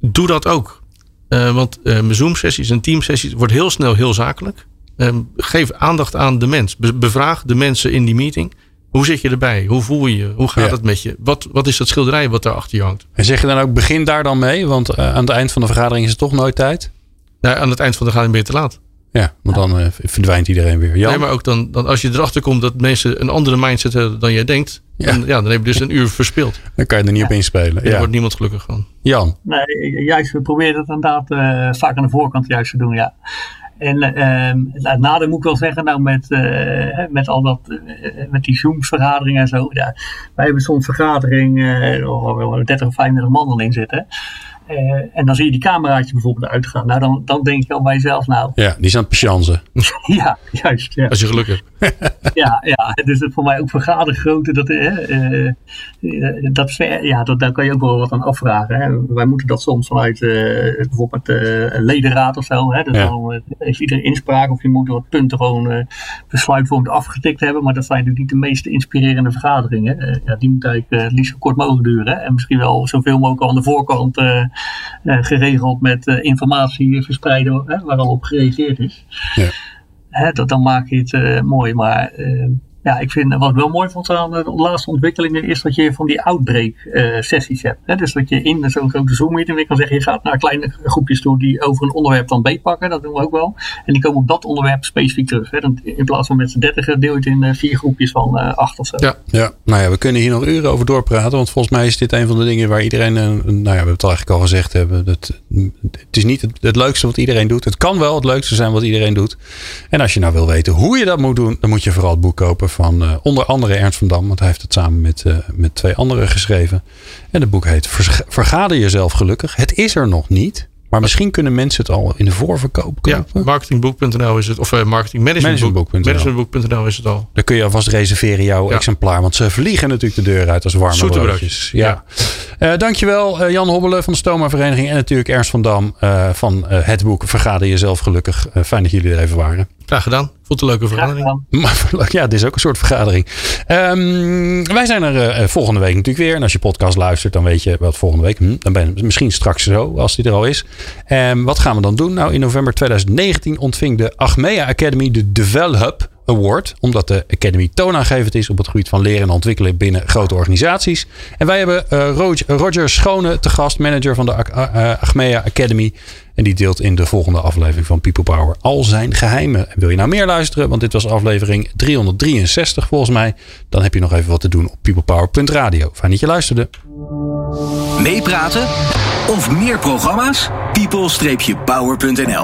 Doe dat ook. Eh, want eh, Zoom-sessies en team-sessies wordt heel snel heel zakelijk. Eh, geef aandacht aan de mens. Be- bevraag de mensen in die meeting. Hoe zit je erbij? Hoe voel je je? Hoe gaat Ja. het met je? Wat, wat is dat schilderij wat daar achter je hangt? En zeg je dan ook, begin daar dan mee? Want eh, aan het eind van de vergadering is het toch nooit tijd. Nou, aan het eind van de gaan ben je te laat. Ja, want dan eh, verdwijnt iedereen weer. Jan? Nee, maar ook dan, dan als je erachter komt dat mensen een andere mindset hebben dan jij denkt. Ja. Dan, ja, dan heb je dus een uur verspild. Dan kan je er niet op inspelen. Ja. wordt niemand gelukkig van. Jan, Nee, juist, we proberen het inderdaad eh, vaak aan de voorkant juist te doen, ja. En ehm het nadeel moet ik wel zeggen, nou met, eh, met al dat, eh, met die Zooms-vergaderingen en zo. Ja, wij hebben soms vergadering, eh waar we 30 of 35 man in zitten. Eh, en dan zie je die cameraatje bijvoorbeeld uitgaan. Nou, dan, dan denk je al bij jezelf, nou, ja, die het patiënten. ja, juist. Ja. Als je geluk hebt. Ja, ja, dus het voor mij ook vergadergrootte, dat, eh, eh, dat, ver- ja, dat, daar kan je ook wel wat aan afvragen. Hè. Wij moeten dat soms vanuit bijvoorbeeld een ledenraad of zo. Hè. Dus Ja. dan heeft iedereen inspraak of je moet wat punten gewoon besluitvormend afgetikt hebben. Maar dat zijn natuurlijk niet de meest inspirerende vergaderingen. Ja, die moet eigenlijk het liefst zo kort mogelijk duren. Hè. En misschien wel zoveel mogelijk aan de voorkant geregeld met eh, informatie verspreiden waar al op gereageerd is Ja. hè, dat, dan maak je het eh, mooi. Maar eh, ja, ik vind wat ik wel mooi vond aan de laatste ontwikkelingen is dat je van die outbreak eh, sessies hebt. Hè? Dus dat je in zo'n grote Zoom meeting weer kan zeggen, je gaat naar kleine groepjes toe die over een onderwerp dan beetpakken. Dat doen we ook wel. En die komen op dat onderwerp specifiek terug. Hè? In plaats van met z'n dertigen deel je het in eh, vier groepjes van eh, acht of zo. Ja. Ja, nou ja, we kunnen hier nog uren over doorpraten. Want volgens mij is dit een van de dingen waar iedereen. eh, Nou ja, we hebben het eigenlijk al gezegd hebben. Dat, het is niet het, het leukste wat iedereen doet. Het kan wel het leukste zijn wat iedereen doet. En als je nou wil weten hoe je dat moet doen, dan moet je vooral het boek kopen van eh, onder andere Ernst van Dam. Want hij heeft het samen met, eh, met twee anderen geschreven. En het boek heet Verga- Vergader jezelf gelukkig. Het is er nog niet. Maar misschien kunnen mensen het al in de voorverkoop Ja, kopen. marketingboek.nl is het. Of uh, marketingmanagementboek.nl Managementboek.nl. Is het al. Dan kun je alvast reserveren jouw Ja. exemplaar. Want ze vliegen natuurlijk de deur uit als warme Zoete broodjes. Ja. Eh, dankjewel eh, Jan Hobbelen van de Stoma Vereniging. En natuurlijk Ernst van Dam eh, van eh, het boek Vergader jezelf gelukkig. Eh, fijn dat jullie er even waren. Graag gedaan. Het een leuke vergadering. Maar ja, dit is ook een soort vergadering. Ehm, wij zijn er eh, volgende week natuurlijk weer. En als je podcast luistert, dan weet je wat volgende week. Hm, dan ben je misschien straks zo, als die er al is. Ehm, wat gaan we dan doen? Nou, in november 2019 ontving de Achmea Academy de Develop Award. Omdat de Academy toonaangevend is op het gebied van leren en ontwikkelen binnen grote organisaties. En wij hebben eh, Roger, Schone te gast, manager van de eh, Achmea Academy. En die deelt in de volgende aflevering van People Power al zijn geheimen. En wil je nou meer luisteren? Want dit was aflevering 363 volgens mij. Dan heb je nog even wat te doen op peoplepower.radio. Fijn dat je luisterde. Meepraten of meer programma's? people-power.nl